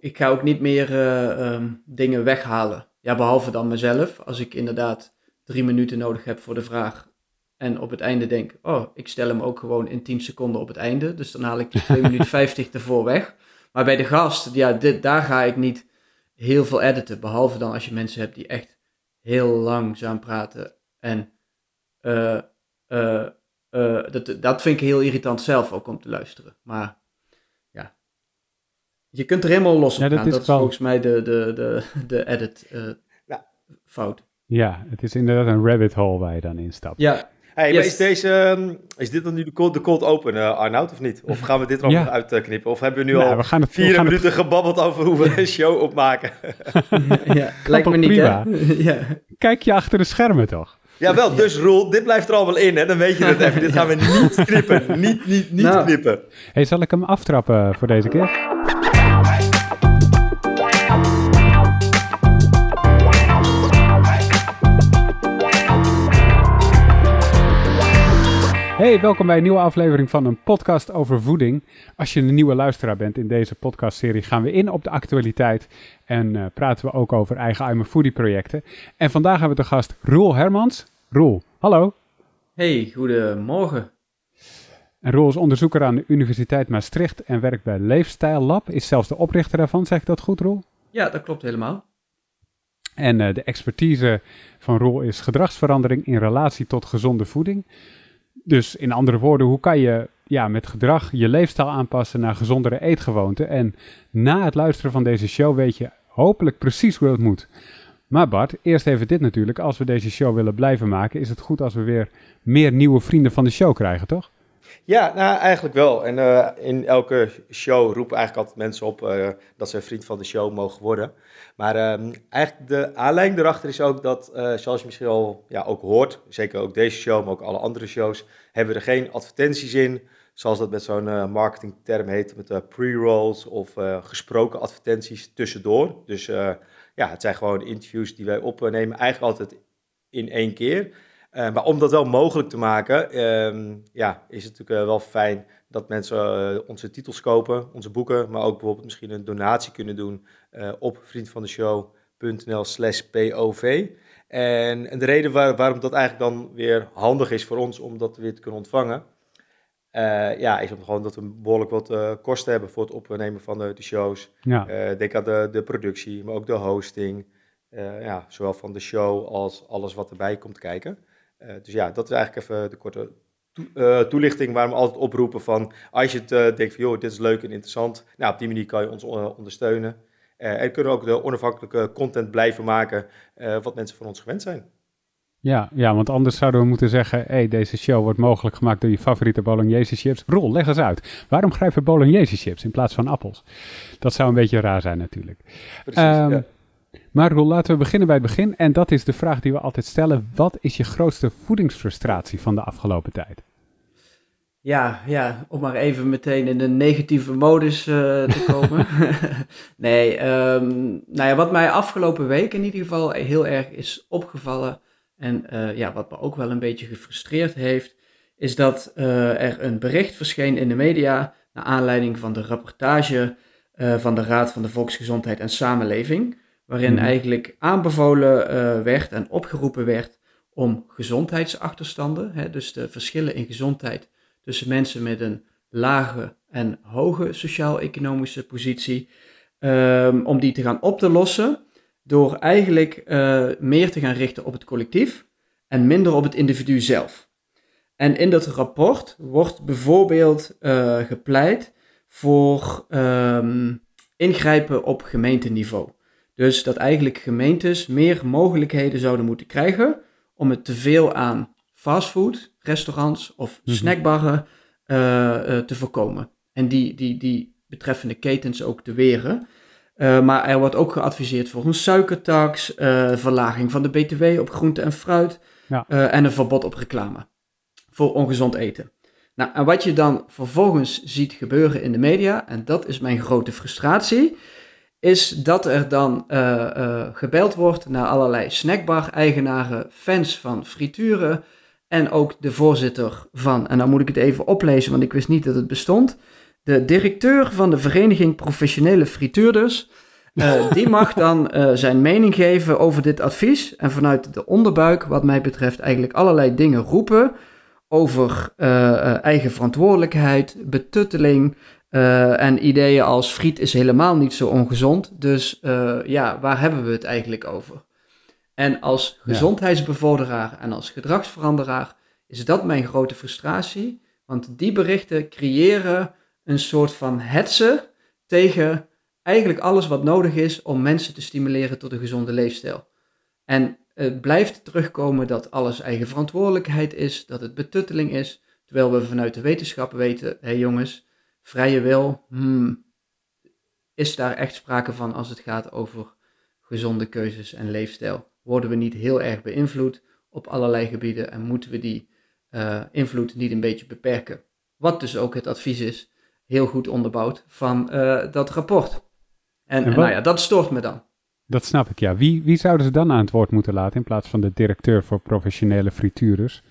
ik ga ook niet meer eh, ehm, dingen weghalen. Ja, behalve dan mezelf. Als ik inderdaad drie minuten nodig heb voor de vraag. En op het einde denk, oh, ik stel hem ook gewoon in 10 seconden op het einde. Dus dan haal ik die 2 minuten 50 ervoor weg. Maar bij de gast, ja, dit, daar ga ik niet heel veel editen. Behalve dan als je mensen hebt die echt heel langzaam praten. En uh, uh, dat, dat vind ik heel irritant zelf ook om te luisteren. Maar je kunt er helemaal los op Ja, dat gaan. is dat is wel- volgens mij de, de, de, de edit eh, Ja. fout. Ja, het is inderdaad een rabbit hole waar je dan instapt. Ja, Hey, maar is, deze, ehm, is dit dan nu de cold, de cold open, eh, Arnoud, of niet? Of gaan we dit er ook Ja. uitknippen? Of hebben we nu Nou, al we gaan het, we vier het- minuten gebabbeld over hoe we een show opmaken? ja. lijkt me niet, prima? hè? ja. Kijk je achter de schermen toch? Jawel, dus Roel, dit blijft er allemaal in, hè? Dan weet je het even. Dit gaan we niet knippen. Niet, niet, niet Nou. knippen. Hey, zal ik hem aftrappen voor deze keer? Hey, welkom bij een nieuwe aflevering van een podcast over voeding. Als je een nieuwe luisteraar bent in deze podcastserie, gaan we in op de actualiteit en eh, praten we ook over eigen I'm a Foodie projecten. En vandaag hebben we de gast Roel Hermans. Roel, hallo. Hey, goedemorgen. En Roel is onderzoeker aan de Universiteit Maastricht en werkt bij Leefstijl Lab. Is zelfs de oprichter daarvan, zeg ik dat goed, Roel? Ja, dat klopt helemaal. En eh, de expertise van Roel is gedragsverandering in relatie tot gezonde voeding. Dus in andere woorden, hoe kan je ja, met gedrag je leefstijl aanpassen naar gezondere eetgewoonten? En na het luisteren van deze show weet je hopelijk precies hoe het moet. Maar Bart, eerst even dit natuurlijk. Als we deze show willen blijven maken, is het goed als we weer meer nieuwe vrienden van de show krijgen, toch? Ja, nou eigenlijk wel. En eh, in elke show roepen eigenlijk altijd mensen op eh, dat ze een vriend van de show mogen worden. Maar ehm, eigenlijk de aanleiding erachter is ook dat, eh, zoals je misschien al ja, ook hoort, zeker ook deze show, maar ook alle andere shows, hebben we er geen advertenties in. Zoals dat met zo'n marketingterm heet, met pre-rolls of gesproken advertenties tussendoor. Dus ja, het zijn gewoon interviews die wij opnemen, eigenlijk altijd in één keer. Eh, maar om dat wel mogelijk te maken, ehm, ja, is het natuurlijk eh, wel fijn dat mensen eh, onze titels kopen, onze boeken, maar ook bijvoorbeeld misschien een donatie kunnen doen op vriendvandeshow.nl slash POV. En, en de reden waar- waarom dat eigenlijk dan weer handig is voor ons om dat weer te kunnen ontvangen, ja, is om gewoon dat we behoorlijk wat kosten hebben voor het opnemen van de, de shows. Ja. Denk aan de, de productie, maar ook de hosting. Ja, zowel van de show als alles wat erbij komt kijken. Eh, dus ja, dat is eigenlijk even de korte eh, toelichting waarom we altijd oproepen van... als je het eh, denkt van, joh, dit is leuk en interessant... nou, op die manier kan je ons ondersteunen. En kunnen we ook de onafhankelijke content blijven maken... wat mensen van ons gewend zijn. Ja, ja, want anders zouden we moeten zeggen: hey, deze show wordt mogelijk gemaakt door je favoriete bolognese chips. Roel, leg eens uit. Waarom grijpen bolognese chips in plaats van appels? Dat zou een beetje raar zijn, natuurlijk. Precies, Ehm, ja. Maar Roel, laten we beginnen bij het begin. En dat is de vraag die we altijd stellen: wat is je grootste voedingsfrustratie van de afgelopen tijd? Ja, ja, om maar even meteen in een negatieve modus eh, te komen. nee, ehm, nou ja, wat mij afgelopen week in ieder geval heel erg is opgevallen en eh, ja, wat me ook wel een beetje gefrustreerd heeft, is dat eh, er een bericht verscheen in de media naar aanleiding van de rapportage van de Raad van de Volksgezondheid en Samenleving, waarin Mhm. eigenlijk aanbevolen eh, werd en opgeroepen werd om gezondheidsachterstanden, hè, dus de verschillen in gezondheid tussen mensen met een lage en hoge sociaal-economische positie, ehm, om die te gaan op te lossen door eigenlijk eh, meer te gaan richten op het collectief en minder op het individu zelf. En in dat rapport wordt bijvoorbeeld eh, gepleit voor ehm, ingrijpen op gemeenteniveau. Dus dat eigenlijk gemeentes meer mogelijkheden zouden moeten krijgen om het teveel aan fastfood, restaurants of Mhm. snackbarren eh, eh, te voorkomen. En die, die, die betreffende ketens ook te weren. Eh, maar er wordt ook geadviseerd voor een suikertax, verlaging van de BTW op groente en fruit Ja. en een verbod op reclame voor ongezond eten. Nou, en wat je dan vervolgens ziet gebeuren in de media, en dat is mijn grote frustratie, is dat er dan eh, eh, gebeld wordt naar allerlei snackbar-eigenaren, fans van frituren en ook de voorzitter van, en dan moet ik het even oplezen, want ik wist niet dat het bestond, de directeur van de Vereniging Professionele Frituurders. Uh, die mag dan zijn mening geven over dit advies. En vanuit de onderbuik, wat mij betreft, eigenlijk allerlei dingen roepen. Over uh, eigen verantwoordelijkheid, betutteling. En ideeën als friet is helemaal niet zo ongezond. Dus ja, waar hebben we het eigenlijk over? En als gezondheidsbevorderaar en als gedragsveranderaar is dat mijn grote frustratie. Want die berichten creëren een soort van hetsen tegen eigenlijk alles wat nodig is om mensen te stimuleren tot een gezonde leefstijl. En het blijft terugkomen dat alles eigen verantwoordelijkheid is, dat het betutteling is, terwijl we vanuit de wetenschap weten, hé hey jongens, vrije wil, hmm, is daar echt sprake van als het gaat over gezonde keuzes en leefstijl? Worden we niet heel erg beïnvloed op allerlei gebieden en moeten we die uh, invloed niet een beetje beperken? Wat dus ook het advies is, heel goed onderbouwd, van uh, dat rapport. En, en, nou ja, dat stoort me dan. Dat snap ik, ja. Wie, wie zouden ze dan aan het woord moeten laten in plaats van de directeur voor professionele frituurders?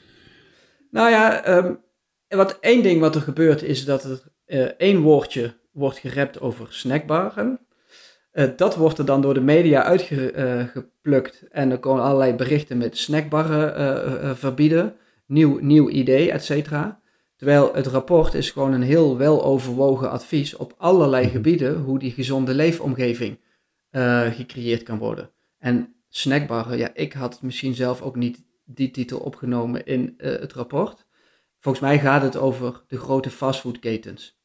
Nou ja, um, wat, één ding wat er gebeurt is dat er één woordje wordt gerept over snackbaren. Uh, dat wordt er dan door de media uitgeplukt uh, en er komen allerlei berichten met snackbarren verbieden, nieuw, nieuw idee, et cetera. Terwijl het rapport is gewoon een heel weloverwogen advies op allerlei mhm. gebieden hoe die gezonde leefomgeving gecreëerd kan worden. En snackbarren, ja, ik had misschien zelf ook niet die titel opgenomen in het rapport. Volgens mij gaat het over de grote fastfoodketens.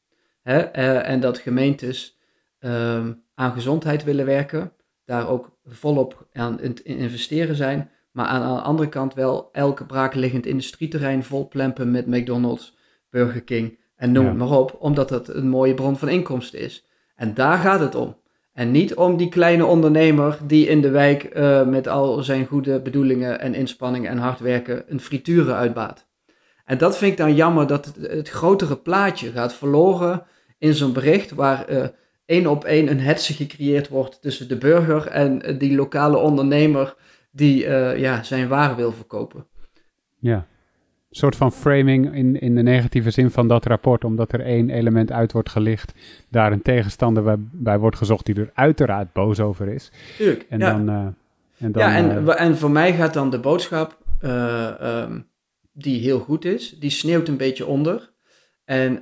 Hè? Uh, en dat gemeentes ehm, aan gezondheid willen werken, daar ook volop aan in investeren zijn, maar aan de andere kant wel elke braakliggend industrieterrein vol plempen met McDonald's, Burger King en noem het maar op, omdat dat een mooie bron van inkomsten is. En daar gaat het om. En niet om die kleine ondernemer die in de wijk uh, met al zijn goede bedoelingen en inspanningen en hard werken een frituren uitbaat. En dat vind ik dan jammer dat het, het grotere plaatje gaat verloren in zo'n bericht waar uh, één op één een hetze gecreëerd wordt tussen de burger en uh, die lokale ondernemer die ja, zijn waar wil verkopen. Ja, soort van framing in, in de negatieve zin van dat rapport, omdat er één element uit wordt gelicht, daar een tegenstander bij, wordt gezocht die er uiteraard boos over is. Tuurlijk, en ja. Dan, uh, en dan, ja, en, uh, en voor mij gaat dan de boodschap, uh, um, die heel goed is, die sneeuwt een beetje onder. En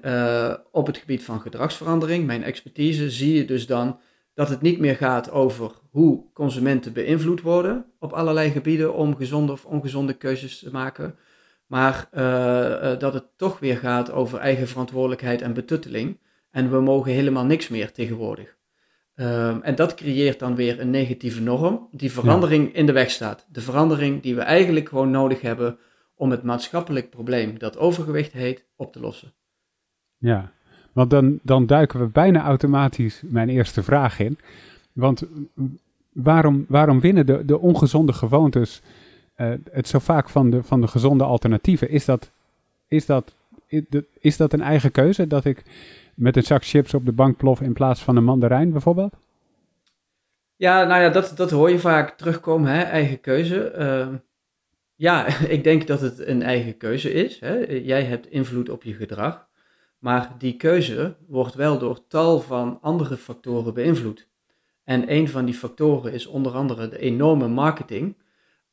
op het gebied van gedragsverandering, mijn expertise, zie je dus dan dat het niet meer gaat over hoe consumenten beïnvloed worden op allerlei gebieden om gezonde of ongezonde keuzes te maken maar uh, uh, dat het toch weer gaat over eigen verantwoordelijkheid en betutteling. En we mogen helemaal niks meer tegenwoordig. Um, en dat creëert dan weer een negatieve norm, die verandering ja. in de weg staat. De verandering die we eigenlijk gewoon nodig hebben om het maatschappelijk probleem dat overgewicht heet op te lossen. Ja, want dan, dan duiken we bijna automatisch mijn eerste vraag in. Want waarom, waarom winnen de, de ongezonde gewoontes uh, het zo vaak van de, van de gezonde alternatieven. Is dat, is, dat, is dat een eigen keuze? Dat ik met een zak chips op de bank plof in plaats van een mandarijn bijvoorbeeld? Ja, nou ja, dat, dat hoor je vaak terugkomen, hè? eigen keuze. Uh, ja, ik denk dat het een eigen keuze is. Hè? Jij hebt invloed op je gedrag. Maar die keuze wordt wel door tal van andere factoren beïnvloed. En een van die factoren is onder andere de enorme marketing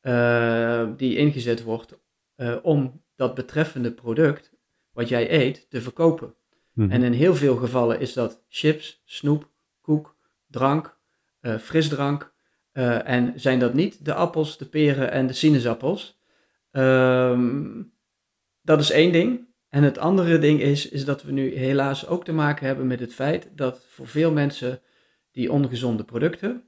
uh, die ingezet wordt uh, om dat betreffende product, wat jij eet, te verkopen. Mm-hmm. En in heel veel gevallen is dat chips, snoep, koek, drank, uh, frisdrank. en zijn dat niet de appels, de peren en de sinaasappels. Um, dat is één ding. En het andere ding is, is dat we nu helaas ook te maken hebben met het feit dat voor veel mensen die ongezonde producten,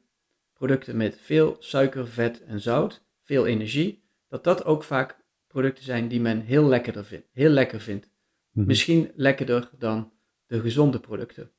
producten met veel suiker, vet en zout, veel energie, dat dat ook vaak producten zijn die men heel, lekkerder vindt, heel lekker vindt. Mm-hmm. Misschien lekkerder dan de gezonde producten.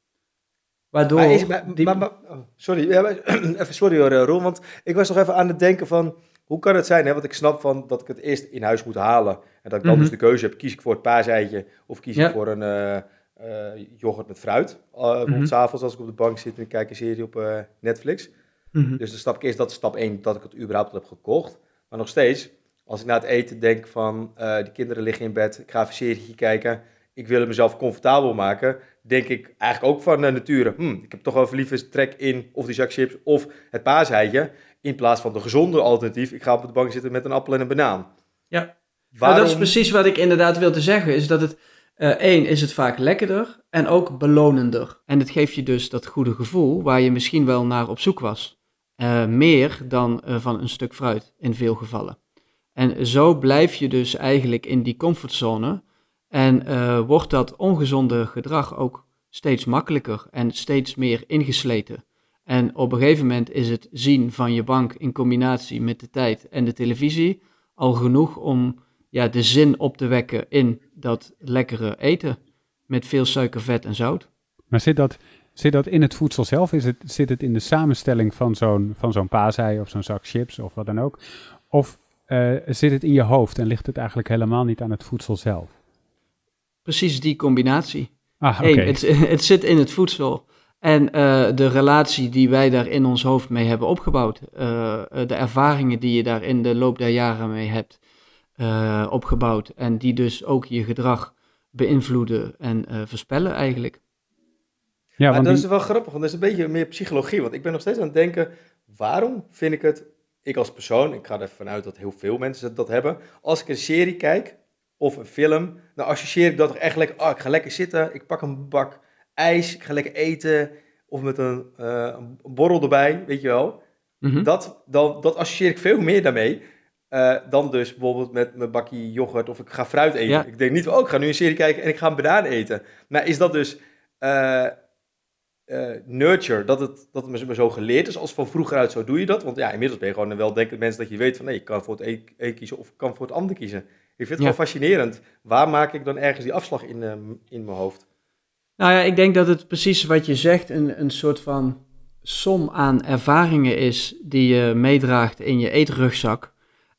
Waardoor. Maar is, maar, die... maar, oh, sorry, even sorry hoor, Ron, want ik was nog even aan het denken van. Hoe kan het zijn, hè? want ik snap van dat ik het eerst in huis moet halen. En dat ik dan dus de keuze heb, kies ik voor het paaseitje of kies ja. ik voor een uh, uh, yoghurt met fruit. Uh, mm-hmm. S'avonds als ik op de bank zit en ik kijk een serie op Netflix. Mm-hmm. Dus dan stap ik eerst, dat is stap 1, dat ik het überhaupt heb gekocht. Maar nog steeds, als ik na het eten denk van, die kinderen liggen in bed, ik ga even een serie kijken, ik wil het mezelf comfortabel maken, denk ik eigenlijk ook van nature, hm, ik heb toch wel liever trek in of die zak chips of het paaseitje, in plaats van de gezonde alternatief, ik ga op de bank zitten met een appel en een banaan. Ja, Waarom... dat is precies wat ik inderdaad wil te zeggen, is dat het, uh, één, is het vaak lekkerder en ook belonender. En het geeft je dus dat goede gevoel waar je misschien wel naar op zoek was. Uh, meer dan uh, van een stuk fruit in veel gevallen. En zo blijf je dus eigenlijk in die comfortzone en uh, wordt dat ongezonde gedrag ook steeds makkelijker en steeds meer ingesleten. En op een gegeven moment is het zien van je bank in combinatie met de tijd en de televisie al genoeg om ja, de zin op te wekken in dat lekkere eten met veel suiker, vet en zout. Maar zit dat, zit dat in het voedsel zelf? Is het, zit het in de samenstelling van zo'n, van zo'n paasei of zo'n zak chips of wat dan ook? Of uh, zit het in je hoofd en ligt het eigenlijk helemaal niet aan het voedsel zelf? Precies die combinatie. Ah, oké. Het, het, zit in het voedsel. En uh, de relatie die wij daar in ons hoofd mee hebben opgebouwd. Uh, de ervaringen die je daar in de loop der jaren mee hebt opgebouwd. En die dus ook je gedrag beïnvloeden en voorspellen eigenlijk. Ja, want dat is wel grappig, want dat is een beetje meer psychologie. Want ik ben nog steeds aan het denken, waarom vind ik het ik als persoon, ik ga ervan uit dat heel veel mensen dat hebben. Als ik een serie kijk of een film, dan associeer ik dat toch echt lekker. Oh, ik ga lekker zitten, ik pak een bak ijs, ik ga lekker eten. Of met een, uh, een borrel erbij, weet je wel. Mhm. dat, dan, dat associeer ik veel meer daarmee. Uh, dan dus bijvoorbeeld met mijn bakje yoghurt of ik ga fruit eten. Ik denk niet, oh, ik ga nu een serie kijken en ik ga een banaan eten. Maar is dat dus uh, uh, nurture, dat het, dat het me zo geleerd is als van vroeger uit, zo doe je dat. Want ja, inmiddels ben je gewoon wel denken mensen dat je weet van nee, ik kan voor het een, kiezen of ik kan voor het ander kiezen. Ik vind het gewoon fascinerend. Waar maak ik dan ergens die afslag in, uh, in mijn hoofd? Nou ja, ik denk dat het precies wat je zegt, een, een soort van som aan ervaringen is die je meedraagt in je eetrugzak.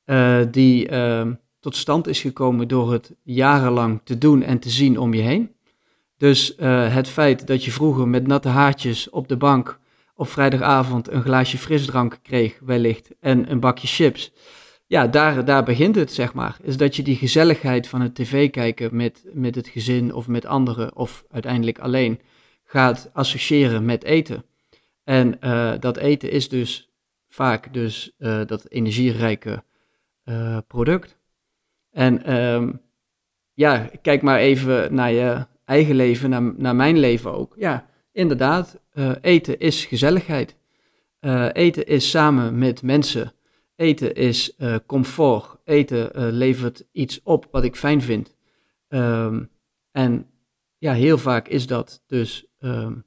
Uh, die ehm, tot stand is gekomen door het jarenlang te doen en te zien om je heen. Dus uh, het feit dat je vroeger met natte haartjes op de bank op vrijdagavond een glaasje frisdrank kreeg, wellicht, en een bakje chips. Ja, daar, daar begint het, zeg maar. Is dat je die gezelligheid van het tv kijken met, met het gezin of met anderen, of uiteindelijk alleen, gaat associëren met eten. En uh, dat eten is dus vaak dus uh, dat energierijke product. En um, ja, kijk maar even naar je eigen leven naar, naar mijn leven ook. Ja, inderdaad, eten is gezelligheid. Eten is samen met mensen. Eten is uh, comfort. Eten levert iets op wat ik fijn vind. Um, en ja, heel vaak is dat dus um,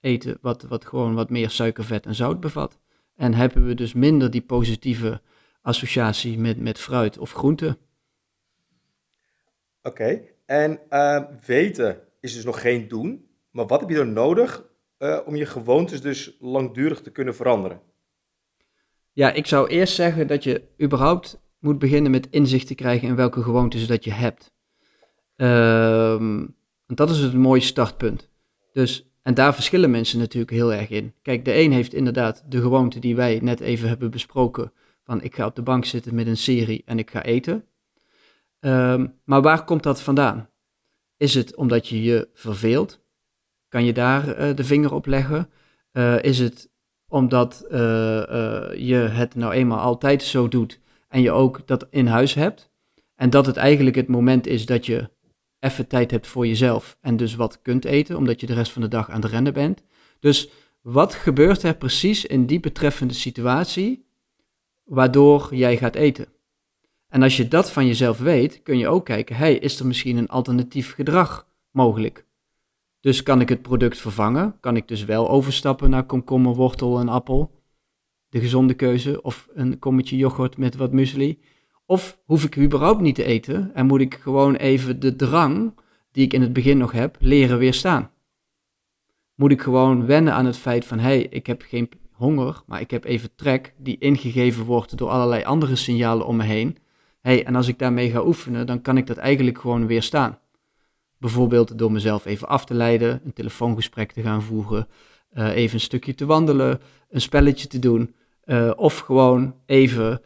eten wat, wat gewoon wat meer suiker, vet en zout bevat. En hebben we dus minder die positieve associatie met, met fruit of groente. Oké, en uh, weten is dus nog geen doen. Maar wat heb je dan nodig uh, om je gewoontes dus langdurig te kunnen veranderen? Ja, ik zou eerst zeggen dat je überhaupt moet beginnen met inzicht te krijgen in welke gewoontes dat je hebt. Uh, dat is het mooie startpunt. Dus, en daar verschillen mensen natuurlijk heel erg in. Kijk, de een heeft inderdaad de gewoonte die wij net even hebben besproken. Van ik ga op de bank zitten met een serie en ik ga eten. Um, maar waar komt dat vandaan? Is het omdat je je verveelt? Kan je daar uh, de vinger op leggen? Uh, is het omdat uh, je het nou eenmaal altijd zo doet en je ook dat in huis hebt? En dat het eigenlijk het moment is dat je even tijd hebt voor jezelf en dus wat kunt eten, omdat je de rest van de dag aan het rennen bent. Dus wat gebeurt er precies in die betreffende situatie waardoor jij gaat eten? En als je dat van jezelf weet, kun je ook kijken, hey, is er misschien een alternatief gedrag mogelijk? Dus kan ik het product vervangen? Kan ik dus wel overstappen naar komkommer, wortel en appel? De gezonde keuze of een kommetje yoghurt met wat muesli? Of hoef ik überhaupt niet te eten en moet ik gewoon even de drang die ik in het begin nog heb, leren weerstaan? Moet ik gewoon wennen aan het feit van, hé, hey, ik heb geen honger, maar ik heb even trek die ingegeven wordt door allerlei andere signalen om me heen hey, en als ik daarmee ga oefenen, dan kan ik dat eigenlijk gewoon weerstaan. Bijvoorbeeld door mezelf even af te leiden, een telefoongesprek te gaan voeren, uh, even een stukje te wandelen, een spelletje te doen, uh, of gewoon even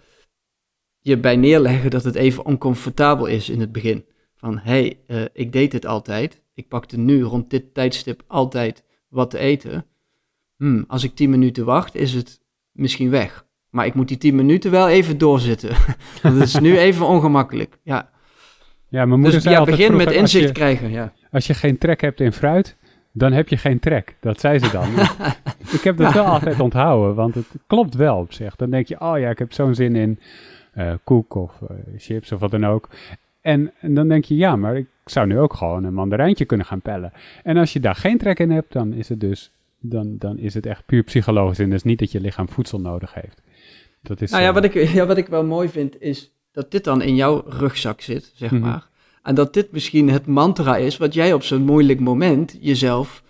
je bij neerleggen dat het even oncomfortabel is in het begin. van hé, hey, ik deed dit altijd. Ik pakte nu rond dit tijdstip altijd wat te eten. Hmm, als ik 10 minuten wacht, is het misschien weg. Maar ik moet die 10 minuten wel even doorzitten. dat is nu even ongemakkelijk. Ja. Ja, mijn moeder dus zei ja, altijd begin met vroeger, inzicht je- krijgen. Ja. Als je geen trek hebt in fruit, dan heb je geen trek. Dat zei ze dan. ik heb dat wel altijd onthouden, want het klopt wel op zich. Dan denk je, oh ja, ik heb zo'n zin in eh, koek of eh, chips of wat dan ook. En, en dan denk je, ja, maar ik zou nu ook gewoon een mandarijntje kunnen gaan pellen. En als je daar geen trek in hebt, dan is het dus dan, dan is het echt puur psychologisch. En dus niet dat je lichaam voedsel nodig heeft. Dat is, Nou ja eh, wat, ik, ja, wat ik wel mooi vind is dat dit dan in jouw rugzak zit, zeg Mhm. maar. En dat dit misschien het mantra is wat jij op zo'n moeilijk moment jezelf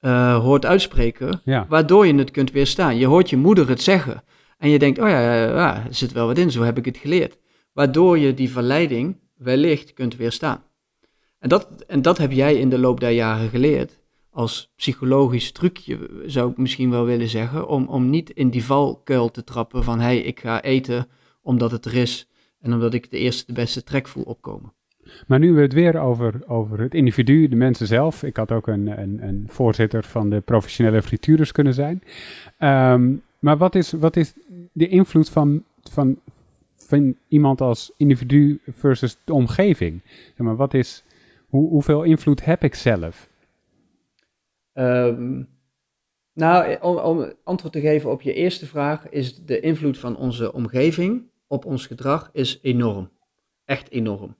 eh, hoort uitspreken, ja. waardoor je het kunt weerstaan. Je hoort je moeder het zeggen en je denkt, oh ja, ja, ja, er zit wel wat in, zo heb ik het geleerd. Waardoor je die verleiding wellicht kunt weerstaan. En dat, en dat heb jij in de loop der jaren geleerd. Als psychologisch trucje zou ik misschien wel willen zeggen. Om, om niet in die valkuil te trappen van hey, ik ga eten omdat het er is. En omdat ik de eerste de beste trek voel opkomen. Maar nu we het weer over, over het individu, de mensen zelf. Ik had ook een, een, een voorzitter van de professionele frituurders kunnen zijn. Ehm, maar wat is, wat is de invloed van, van, van iemand als individu versus de omgeving? Zeg maar, wat is, hoe, hoeveel invloed heb ik zelf? Ehm, nou, om, om antwoord te geven op je eerste vraag, is de invloed van onze omgeving op ons gedrag is enorm. Echt enorm.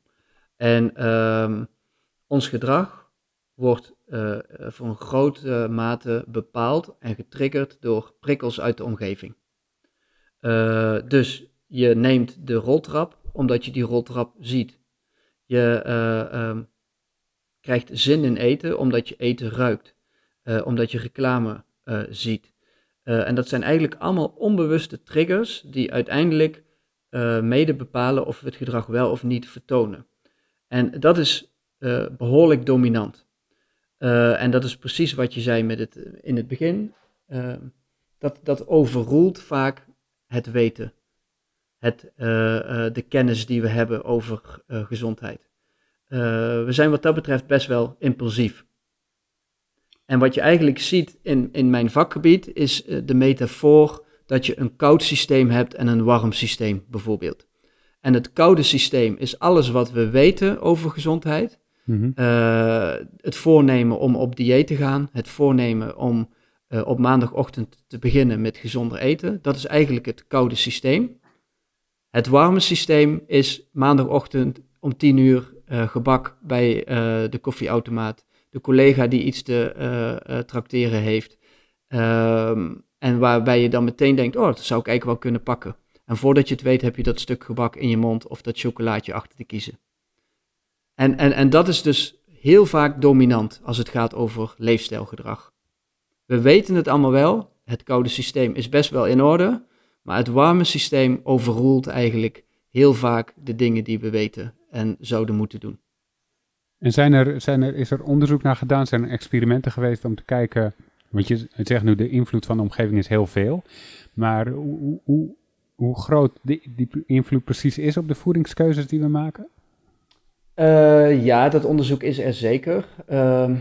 En ehm, ons gedrag wordt eh, voor een grote mate bepaald en getriggerd door prikkels uit de omgeving. Eh, dus je neemt de roltrap omdat je die roltrap ziet. Je eh, ehm, krijgt zin in eten omdat je eten ruikt. Eh, omdat je reclame eh, ziet. Eh, en dat zijn eigenlijk allemaal onbewuste triggers die uiteindelijk eh, mede bepalen of we het gedrag wel of niet vertonen. En dat is eh, behoorlijk dominant. Eh, en dat is precies wat je zei met het, in het begin. Dat, dat overroelt vaak het weten. Het, de kennis die we hebben over gezondheid. We zijn wat dat betreft best wel impulsief. En wat je eigenlijk ziet in, in mijn vakgebied is de metafoor dat je een koud systeem hebt en een warm systeem bijvoorbeeld. En het koude systeem is alles wat we weten over gezondheid. Mhm. Eh, het voornemen om op dieet te gaan, het voornemen om eh, op maandagochtend te beginnen met gezonder eten, dat is eigenlijk het koude systeem. Het warme systeem is maandagochtend om 10 uur eh, gebak bij de koffieautomaat, de collega die iets te trakteren heeft, Ehm, en waarbij je dan meteen denkt, oh, dat zou ik eigenlijk wel kunnen pakken. En voordat je het weet heb je dat stuk gebak in je mond of dat chocolaatje achter te kiezen. En, en, en dat is dus heel vaak dominant als het gaat over leefstijlgedrag. We weten het allemaal wel, het koude systeem is best wel in orde, maar het warme systeem overroelt eigenlijk heel vaak de dingen die we weten en zouden moeten doen. En zijn er, zijn er, is er onderzoek naar gedaan? Zijn er experimenten geweest om te kijken? Want je zegt nu de invloed van de omgeving is heel veel. Maar hoe, hoe- hoe, groot die, die invloed precies is op de voedingskeuzes die we maken? Eh, ja, dat onderzoek is er zeker. Ehm,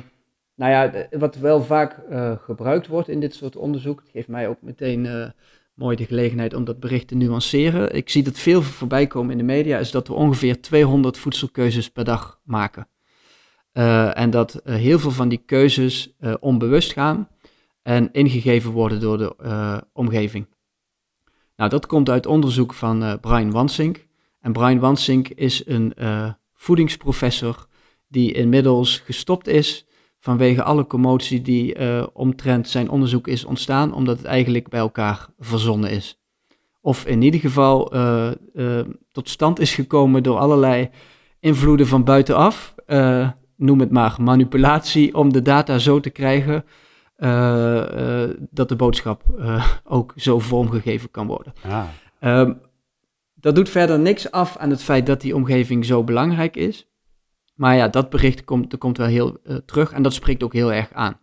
nou ja, wat wel vaak eh, gebruikt wordt in dit soort onderzoek, geeft mij ook meteen eh, mooi de gelegenheid om dat bericht te nuanceren. Ik zie dat veel voorbij komen in de media, is dat we ongeveer 200 voedselkeuzes per dag maken. En dat heel veel van die keuzes onbewust gaan en ingegeven worden door de eh, omgeving. Nou, dat komt uit onderzoek van eh, Brian Wansink. En Brian Wansink is een eh, voedingsprofessor die inmiddels gestopt is vanwege alle commotie die omtrent zijn onderzoek is ontstaan, omdat het eigenlijk bij elkaar verzonnen is. Of in ieder geval tot stand is gekomen door allerlei invloeden van buitenaf. Noem het maar manipulatie om de data zo te krijgen dat de boodschap eh, ook zo vormgegeven kan worden. Ah, Ehm, dat doet verder niks af aan het feit dat die omgeving zo belangrijk is. Maar ja, dat bericht komt, er komt wel heel eh, terug en dat spreekt ook heel erg aan.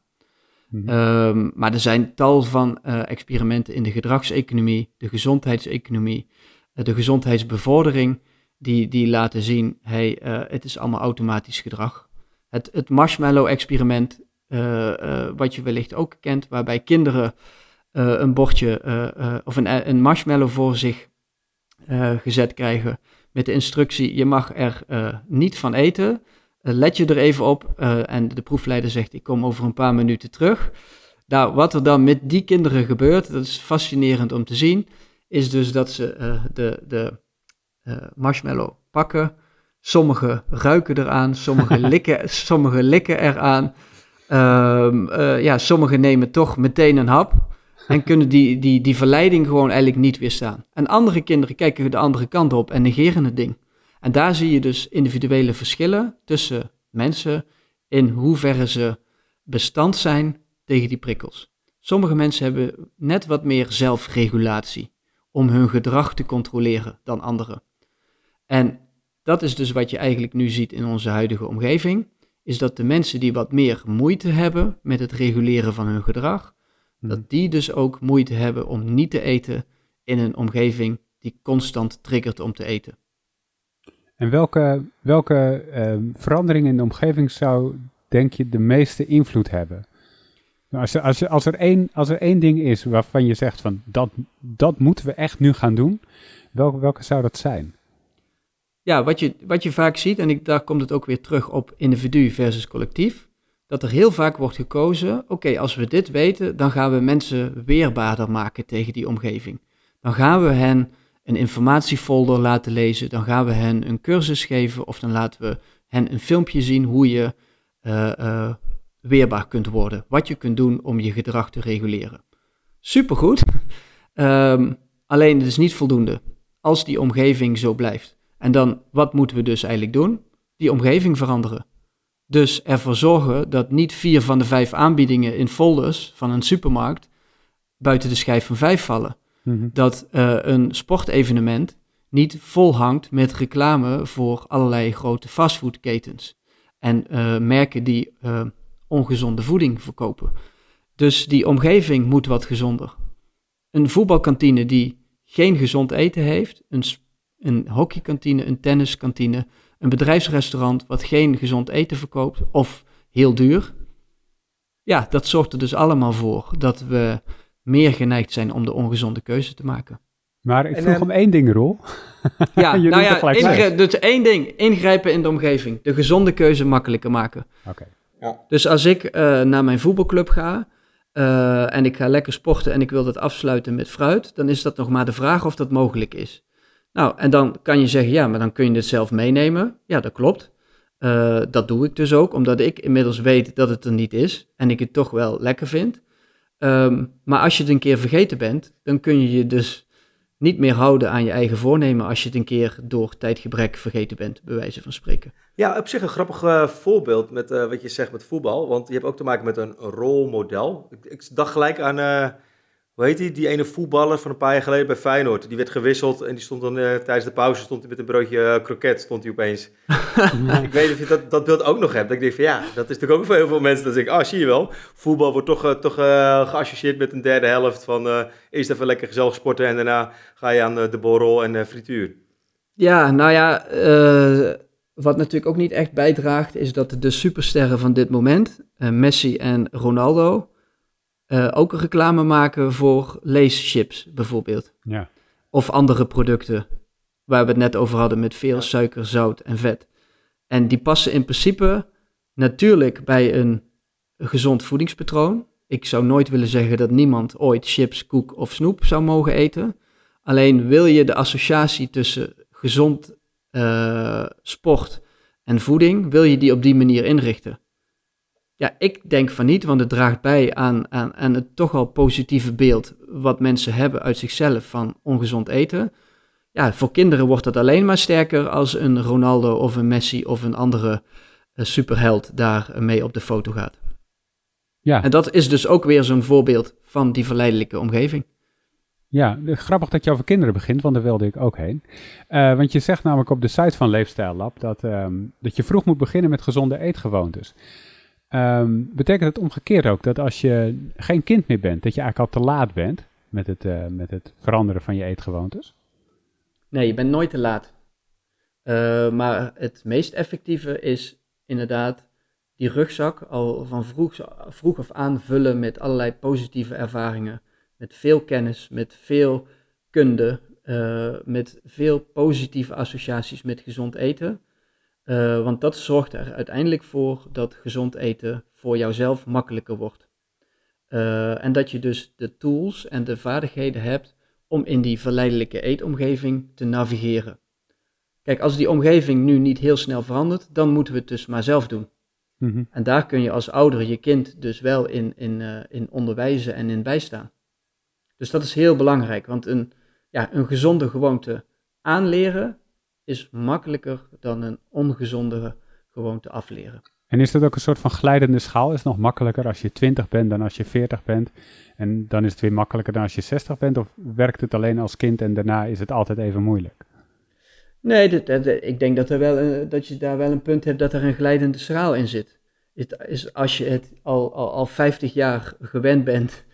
mhm. Ehm, maar er zijn tal van eh, experimenten in de gedragseconomie, de gezondheidseconomie, eh, de gezondheidsbevordering, die, die laten zien, hey, het is allemaal automatisch gedrag. Het, het marshmallow-experiment, wat je wellicht ook kent, waarbij kinderen een bordje of een, een marshmallow voor zich gezet krijgen met de instructie, je mag er niet van eten, let je er even op en de proefleider zegt, ik kom over een paar minuten terug. Nou, wat er dan met die kinderen gebeurt, dat is fascinerend om te zien, is dus dat ze de, de uh, marshmallow pakken. Sommigen ruiken eraan, sommigen likken, sommige likken eraan. Um, uh, ja, sommigen nemen toch meteen een hap en kunnen die, die, die verleiding gewoon eigenlijk niet weerstaan. En andere kinderen kijken de andere kant op en negeren het ding. En daar zie je dus individuele verschillen tussen mensen in hoeverre ze bestand zijn tegen die prikkels. Sommige mensen hebben net wat meer zelfregulatie om hun gedrag te controleren dan anderen. En dat is dus wat je eigenlijk nu ziet in onze huidige omgeving, is dat de mensen die wat meer moeite hebben met het reguleren van hun gedrag, hmm. dat die dus ook moeite hebben om niet te eten in een omgeving die constant triggert om te eten. En welke, welke uh, verandering in de omgeving zou, denk je, de meeste invloed hebben? Als, er, als, als, er één, als er één ding is waarvan je zegt van dat, dat moeten we echt nu gaan doen, welke, welke zou dat zijn? Ja, wat je, wat je vaak ziet, en ik, daar komt het ook weer terug op individu versus collectief, dat er heel vaak wordt gekozen, oké, als we dit weten, dan gaan we mensen weerbaarder maken tegen die omgeving. Dan gaan we hen een informatiefolder laten lezen, dan gaan we hen een cursus geven of dan laten we hen een filmpje zien hoe je uh, uh, weerbaar kunt worden, wat je kunt doen om je gedrag te reguleren. Supergoed, um, alleen het is niet voldoende als die omgeving zo blijft. En dan, wat moeten we dus eigenlijk doen? Die omgeving veranderen. Dus ervoor zorgen dat niet vier van de vijf aanbiedingen in folders van een supermarkt buiten de schijf van vijf vallen. Mhm. Dat uh, een sportevenement niet vol hangt met reclame voor allerlei grote fastfoodketens en uh, merken die uh, ongezonde voeding verkopen. Dus die omgeving moet wat gezonder. Een voetbalkantine die geen gezond eten heeft, een een hockeykantine, een tenniskantine, een bedrijfsrestaurant wat geen gezond eten verkoopt of heel duur. Ja, dat zorgt er dus allemaal voor dat we meer geneigd zijn om de ongezonde keuze te maken. Maar ik vroeg om één ding, Rol. Ja, nou ja, dus één ding, ingrijpen in de omgeving. De gezonde keuze makkelijker maken. Oké. Ja. Dus als ik uh, naar mijn voetbalclub ga uh, en ik ga lekker sporten en ik wil dat afsluiten met fruit, dan is dat nog maar de vraag of dat mogelijk is. Nou, en dan kan je zeggen, ja, maar dan kun je het zelf meenemen. Ja, dat klopt. Uh, dat doe ik dus ook, omdat ik inmiddels weet dat het er niet is en ik het toch wel lekker vind. Um, maar als je het een keer vergeten bent, dan kun je je dus niet meer houden aan je eigen voornemen als je het een keer door tijdgebrek vergeten bent, bij wijze van spreken. Ja, op zich een grappig uh, voorbeeld met uh, wat je zegt met voetbal, want je hebt ook te maken met een rolmodel. Ik, ik dacht gelijk aan hoe heet die, die ene voetballer van een paar jaar geleden bij Feyenoord. Die werd gewisseld en die stond dan uh, tijdens de pauze stond hij met een broodje uh, kroket, stond hij opeens. ik weet niet of je dat, dat beeld ook nog hebt. Dat ik denk van ja, dat is natuurlijk ook voor heel veel mensen. Dat ik, ah zie je wel, voetbal wordt toch, uh, toch geassocieerd met een derde helft van eerst even lekker gezellig sporten en daarna ga je aan de borrel en frituur. Ja, nou ja, wat natuurlijk ook niet echt bijdraagt is dat de supersterren van dit moment, Messi en Ronaldo uh, ook reclame maken voor leeschips bijvoorbeeld. Ja. Of andere producten waar we het net over hadden met veel suiker, zout en vet. En die passen in principe natuurlijk bij een gezond voedingspatroon. Ik zou nooit willen zeggen dat niemand ooit chips, koek of snoep zou mogen eten. Alleen wil je de associatie tussen gezond uh, sport en voeding, wil je die op die manier inrichten. Ja, ik denk van niet, want het draagt bij aan, aan, aan het toch al positieve beeld wat mensen hebben uit zichzelf van ongezond eten. Ja, voor kinderen wordt dat alleen maar sterker als een Ronaldo of een Messi of een andere uh, superheld daar mee op de foto gaat. Ja. En dat is dus ook weer zo'n voorbeeld van die verleidelijke omgeving. Ja, grappig dat je over kinderen begint, want daar wilde ik ook heen. Uh, want je zegt namelijk op de site van Leefstijl Lab dat, um, dat je vroeg moet beginnen met gezonde eetgewoontes. Um, betekent het omgekeerd ook dat als je geen kind meer bent, dat je eigenlijk al te laat bent met het, uh, met het veranderen van je eetgewoontes? Nee, je bent nooit te laat. Uh, maar het meest effectieve is inderdaad die rugzak al van vroeg, vroeg af aan vullen met allerlei positieve ervaringen. Met veel kennis, met veel kunde, uh, met veel positieve associaties met gezond eten. Uh, want dat zorgt er uiteindelijk voor dat gezond eten voor jouzelf makkelijker wordt. Uh, en dat je dus de tools en de vaardigheden hebt om in die verleidelijke eetomgeving te navigeren. Kijk, als die omgeving nu niet heel snel verandert, dan moeten we het dus maar zelf doen. Mm En daar kun je als ouder je kind dus wel in, in, uh, in onderwijzen en in bijstaan. Dus dat is heel belangrijk, want een, ja, een gezonde gewoonte aanleren is makkelijker dan een ongezonde gewoonte afleren. En is dat ook een soort van glijdende schaal? Is het nog makkelijker als je 20 bent dan als je 40 bent? En dan is het weer makkelijker dan als je 60 bent? Of werkt het alleen als kind en daarna is het altijd even moeilijk? Nee, ik denk dat, er wel, eh, dat je daar wel een punt hebt dat er een glijdende schaal in zit. Is, is als je het al, al, al 50 jaar gewend bent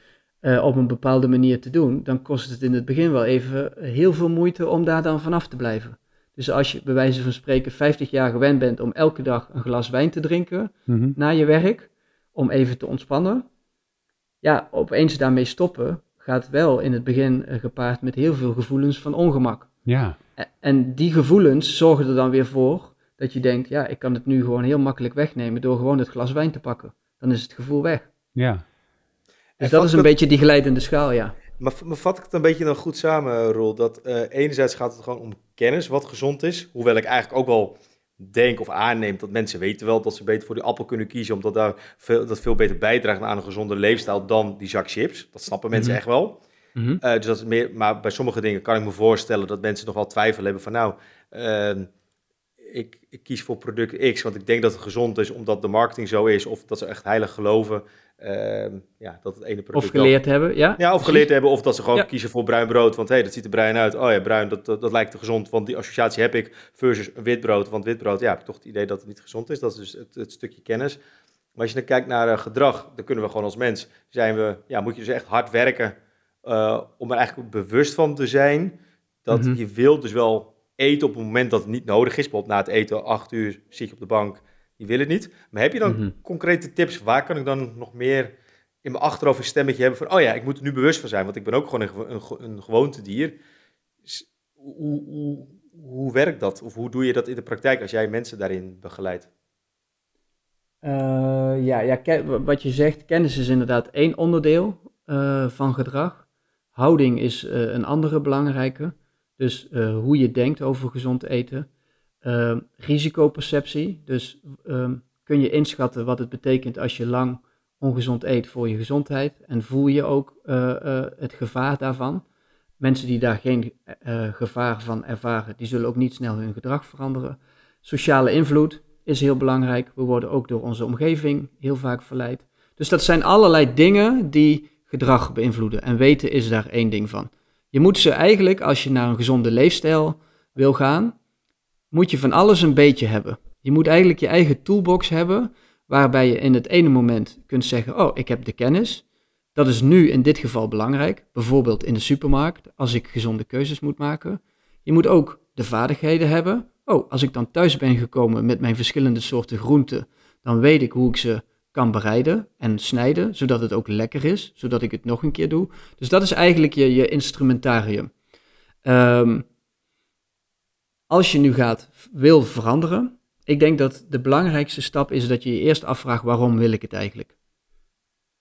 uh, op een bepaalde manier te doen, dan kost het in het begin wel even heel veel moeite om daar dan vanaf te blijven. Dus als je bij wijze van spreken 50 jaar gewend bent om elke dag een glas wijn te drinken mm na je werk, om even te ontspannen, ja, opeens daarmee stoppen gaat wel in het begin uh, gepaard met heel veel gevoelens van ongemak. Ja. En die gevoelens zorgen er dan weer voor dat je denkt, ja, ik kan het nu gewoon heel makkelijk wegnemen door gewoon het glas wijn te pakken. Dan is het gevoel weg. Ja. Dus dat is een beetje die glijdende schaal, ja. Maar, maar vat ik het een beetje dan goed samen, Rol? Dat uh, enerzijds gaat het gewoon om kennis wat gezond is. Hoewel ik eigenlijk ook wel denk of aanneem dat mensen weten wel dat ze beter voor die appel kunnen kiezen. Omdat daar veel, dat veel beter bijdraagt aan een gezonde leefstijl dan die zak chips. Dat snappen mensen mhm. echt wel. Mm uh, dus dat is meer, maar bij sommige dingen kan ik me voorstellen dat mensen nog wel twijfel hebben van nou, uh, ik, ik, kies voor product X, want ik denk dat het gezond is omdat de marketing zo is, of dat ze echt heilig geloven uh, ja, dat het ene product... Of geleerd hebben, ja. Ja, of geleerd hebben, of dat ze gewoon kiezen voor bruin brood, want hé, hey, dat ziet er bruin uit. Oh ja, bruin, dat, dat, lijkt te gezond, want die associatie heb ik, versus wit brood, want wit brood, ja, heb ik toch het idee dat het niet gezond is. Dat is dus het, het stukje kennis. Maar als je dan kijkt naar uh, gedrag, dan kunnen we gewoon als mens, zijn we, ja, moet je dus echt hard werken uh, om er eigenlijk bewust van te zijn dat mhm. je wilt dus wel eten op het moment dat het niet nodig is. Bijvoorbeeld na het eten, acht uur, zit je op de bank, je wil het niet. Maar heb je dan mhm. concrete tips? Waar kan ik dan nog meer in mijn achterhoofd een stemmetje hebben van... oh ja, ik moet er nu bewust van zijn, want ik ben ook gewoon een, een, een gewoontedier. Hoe, hoe, hoe werkt dat? Of hoe doe je dat in de praktijk als jij mensen daarin begeleidt? Uh, ja, ja, wat je zegt, kennis is inderdaad één onderdeel uh, van gedrag. Houding is uh, een andere belangrijke. Dus hoe je denkt over gezond eten. Ehm, risicoperceptie, dus ehm, kun je inschatten wat het betekent als je lang ongezond eet voor je gezondheid en voel je ook uh, het gevaar daarvan. Mensen die daar geen uh, gevaar van ervaren, die zullen ook niet snel hun gedrag veranderen. Sociale invloed is heel belangrijk. We worden ook door onze omgeving heel vaak verleid. Dus dat zijn allerlei dingen die gedrag beïnvloeden. En weten is daar één ding van. Je moet ze eigenlijk, als je naar een gezonde leefstijl wil gaan, moet je van alles een beetje hebben. Je moet eigenlijk je eigen toolbox hebben, waarbij je in het ene moment kunt zeggen, oh, ik heb de kennis. Dat is nu in dit geval belangrijk, bijvoorbeeld in de supermarkt, als ik gezonde keuzes moet maken. Je moet ook de vaardigheden hebben. Oh, als ik dan thuis ben gekomen met mijn verschillende soorten groenten, dan weet ik hoe ik ze kan bereiden en snijden, zodat het ook lekker is, zodat ik het nog een keer doe. Dus dat is eigenlijk je, je instrumentarium. Um, als je nu gaat, wil veranderen, ik denk dat de belangrijkste stap is dat je je eerst afvraagt waarom wil ik het eigenlijk?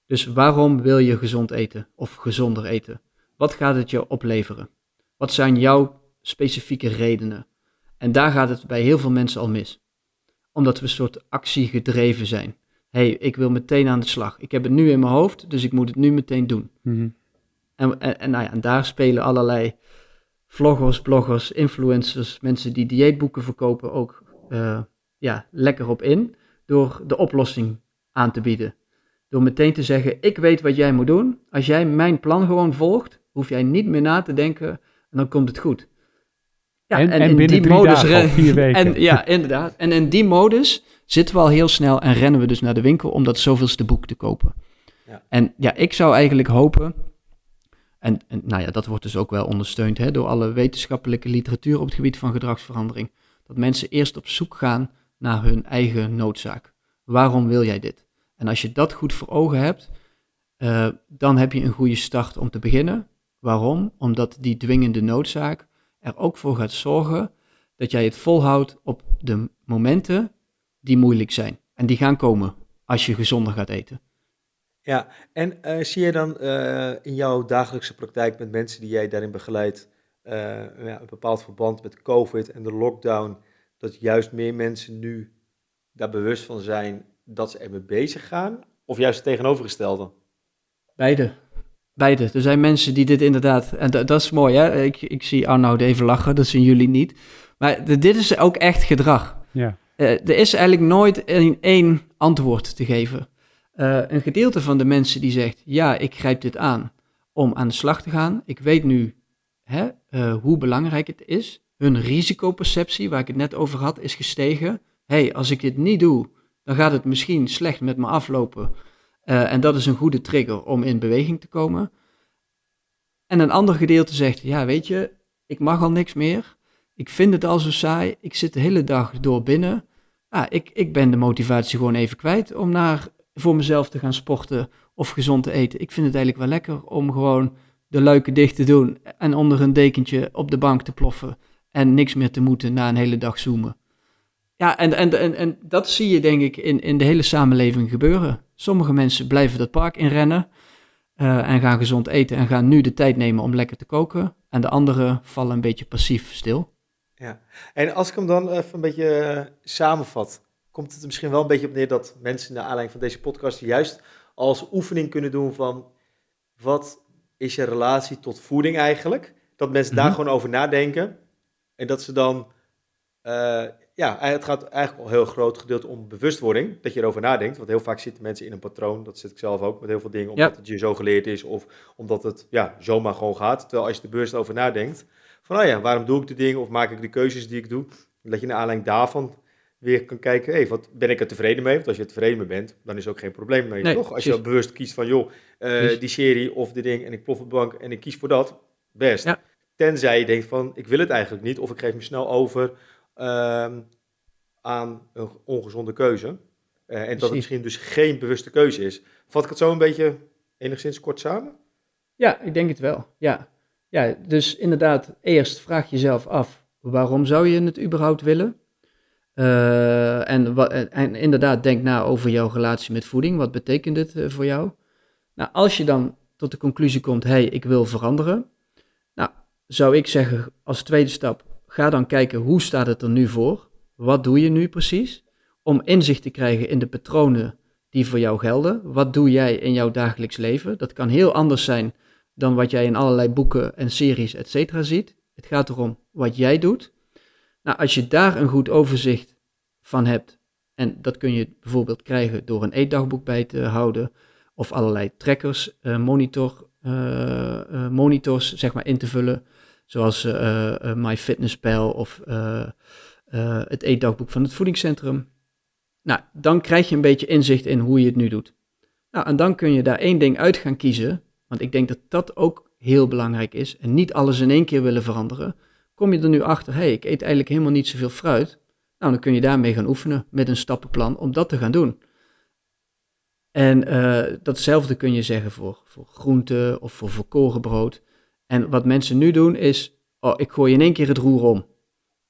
Dus waarom wil je gezond eten of gezonder eten? Wat gaat het je opleveren? Wat zijn jouw specifieke redenen? En daar gaat het bij heel veel mensen al mis. Omdat we een soort actie gedreven zijn. Hey, ik wil meteen aan de slag. Ik heb het nu in mijn hoofd, dus ik moet het nu meteen doen. Mhm. en, en, en, nou ja, en daar spelen allerlei vloggers, bloggers, influencers, mensen die dieetboeken verkopen ook uh, ja, lekker op in. Door de oplossing aan te bieden. Door meteen te zeggen, ik weet wat jij moet doen. Als jij mijn plan gewoon volgt, hoef jij niet meer na te denken en dan komt het goed. Ja, en, en, en in die modus dagen, vier weken. En, ja, inderdaad. En in die modus zitten we al heel snel en rennen we dus naar de winkel om dat zoveelste boek te kopen. Ja. En ja, ik zou eigenlijk hopen en, en nou ja, dat wordt dus ook wel ondersteund hè, door alle wetenschappelijke literatuur op het gebied van gedragsverandering. dat mensen eerst op zoek gaan naar hun eigen noodzaak. Waarom wil jij dit? En als je dat goed voor ogen hebt, uh, dan heb je een goede start om te beginnen. Waarom? Omdat die dwingende noodzaak er ook voor gaat zorgen dat jij het volhoudt op de momenten die moeilijk zijn. En die gaan komen als je gezonder gaat eten. Ja, en uh, zie je dan uh, in jouw dagelijkse praktijk met mensen die jij daarin begeleidt, uh, ja, een bepaald verband met COVID en de lockdown, dat juist meer mensen nu daar bewust van zijn dat ze ermee bezig gaan? Of juist het tegenovergestelde? Beide. Beide. Er zijn mensen die dit inderdaad, en dat, dat is mooi hè, ik, ik zie Arnoud even lachen, dat zien jullie niet. Maar de, dit is ook echt gedrag. Ja. Uh, er is eigenlijk nooit één, één antwoord te geven. Uh, een gedeelte van de mensen die zegt, ja, ik grijp dit aan om aan de slag te gaan. Ik weet nu hè, uh, hoe belangrijk het is. Hun risicoperceptie, waar ik het net over had, is gestegen. hey, als ik dit niet doe, dan gaat het misschien slecht met me aflopen. Uh, en dat is een goede trigger om in beweging te komen. En een ander gedeelte zegt, ja, weet je, ik mag al niks meer. Ik vind het al zo saai. Ik zit de hele dag door binnen. Ah, ik, ik ben de motivatie gewoon even kwijt om naar, voor mezelf te gaan sporten of gezond te eten. Ik vind het eigenlijk wel lekker om gewoon de luiken dicht te doen en onder een dekentje op de bank te ploffen en niks meer te moeten na een hele dag zoomen. Ja, en, en, en, en dat zie je denk ik in, in de hele samenleving gebeuren. Sommige mensen blijven dat park inrennen uh, en gaan gezond eten en gaan nu de tijd nemen om lekker te koken. En de anderen vallen een beetje passief stil. Ja, en als ik hem dan even een beetje uh, samenvat, komt het er misschien wel een beetje op neer dat mensen naar aanleiding van deze podcast juist als oefening kunnen doen van wat is je relatie tot voeding eigenlijk? Dat mensen mm -hmm. daar gewoon over nadenken en dat ze dan, uh, ja, het gaat eigenlijk al heel groot gedeelte om bewustwording, dat je erover nadenkt, want heel vaak zitten mensen in een patroon, dat zit ik zelf ook met heel veel dingen, omdat ja. het je zo geleerd is of omdat het ja, zomaar gewoon gaat, terwijl als je er bewust over nadenkt, van, oh ja, waarom doe ik de dingen of maak ik de keuzes die ik doe? Dat je naar aanleiding daarvan weer kan kijken, hey, wat ben ik er tevreden mee? Want als je er tevreden mee bent, dan is ook geen probleem nee, toch? Als je bewust kiest van, joh, uh, die serie of die ding en ik plof op de bank en ik kies voor dat, best. Ja. Tenzij je denkt van, ik wil het eigenlijk niet of ik geef me snel over aan een ongezonde keuze. Uh, en Precies. dat het misschien dus geen bewuste keuze is. Vat ik het zo een beetje enigszins kort samen? Ja, ik denk het wel, ja. Ja, dus inderdaad, eerst vraag jezelf af, waarom zou je het überhaupt willen? Uh, en, en, inderdaad, denk na over jouw relatie met voeding. Wat betekent dit uh, voor jou? Nou, als je dan tot de conclusie komt, hé, hey, ik wil veranderen. Nou, zou ik zeggen, als tweede stap, ga dan kijken, hoe staat het er nu voor? Wat doe je nu precies? Om inzicht te krijgen in de patronen die voor jou gelden. Wat doe jij in jouw dagelijks leven? Dat kan heel anders zijn dan wat jij in allerlei boeken en series, et cetera, ziet. Het gaat erom wat jij doet. Nou, als je daar een goed overzicht van hebt, en dat kun je bijvoorbeeld krijgen door een eetdagboek bij te houden, of allerlei trackers, uh, monitor, uh, uh, monitors, zeg maar, in te vullen, zoals MyFitnessPal of het eetdagboek van het voedingscentrum. Nou, dan krijg je een beetje inzicht in hoe je het nu doet. Nou, en dan kun je daar één ding uit gaan kiezen want ik denk dat dat ook heel belangrijk is. En niet alles in één keer willen veranderen. Kom je er nu achter, hé, hey, ik eet eigenlijk helemaal niet zoveel fruit. Nou, dan kun je daarmee gaan oefenen met een stappenplan om dat te gaan doen. En uh, datzelfde kun je zeggen voor, voor groenten of voor volkoren brood. En wat mensen nu doen is, oh, ik gooi in één keer het roer om.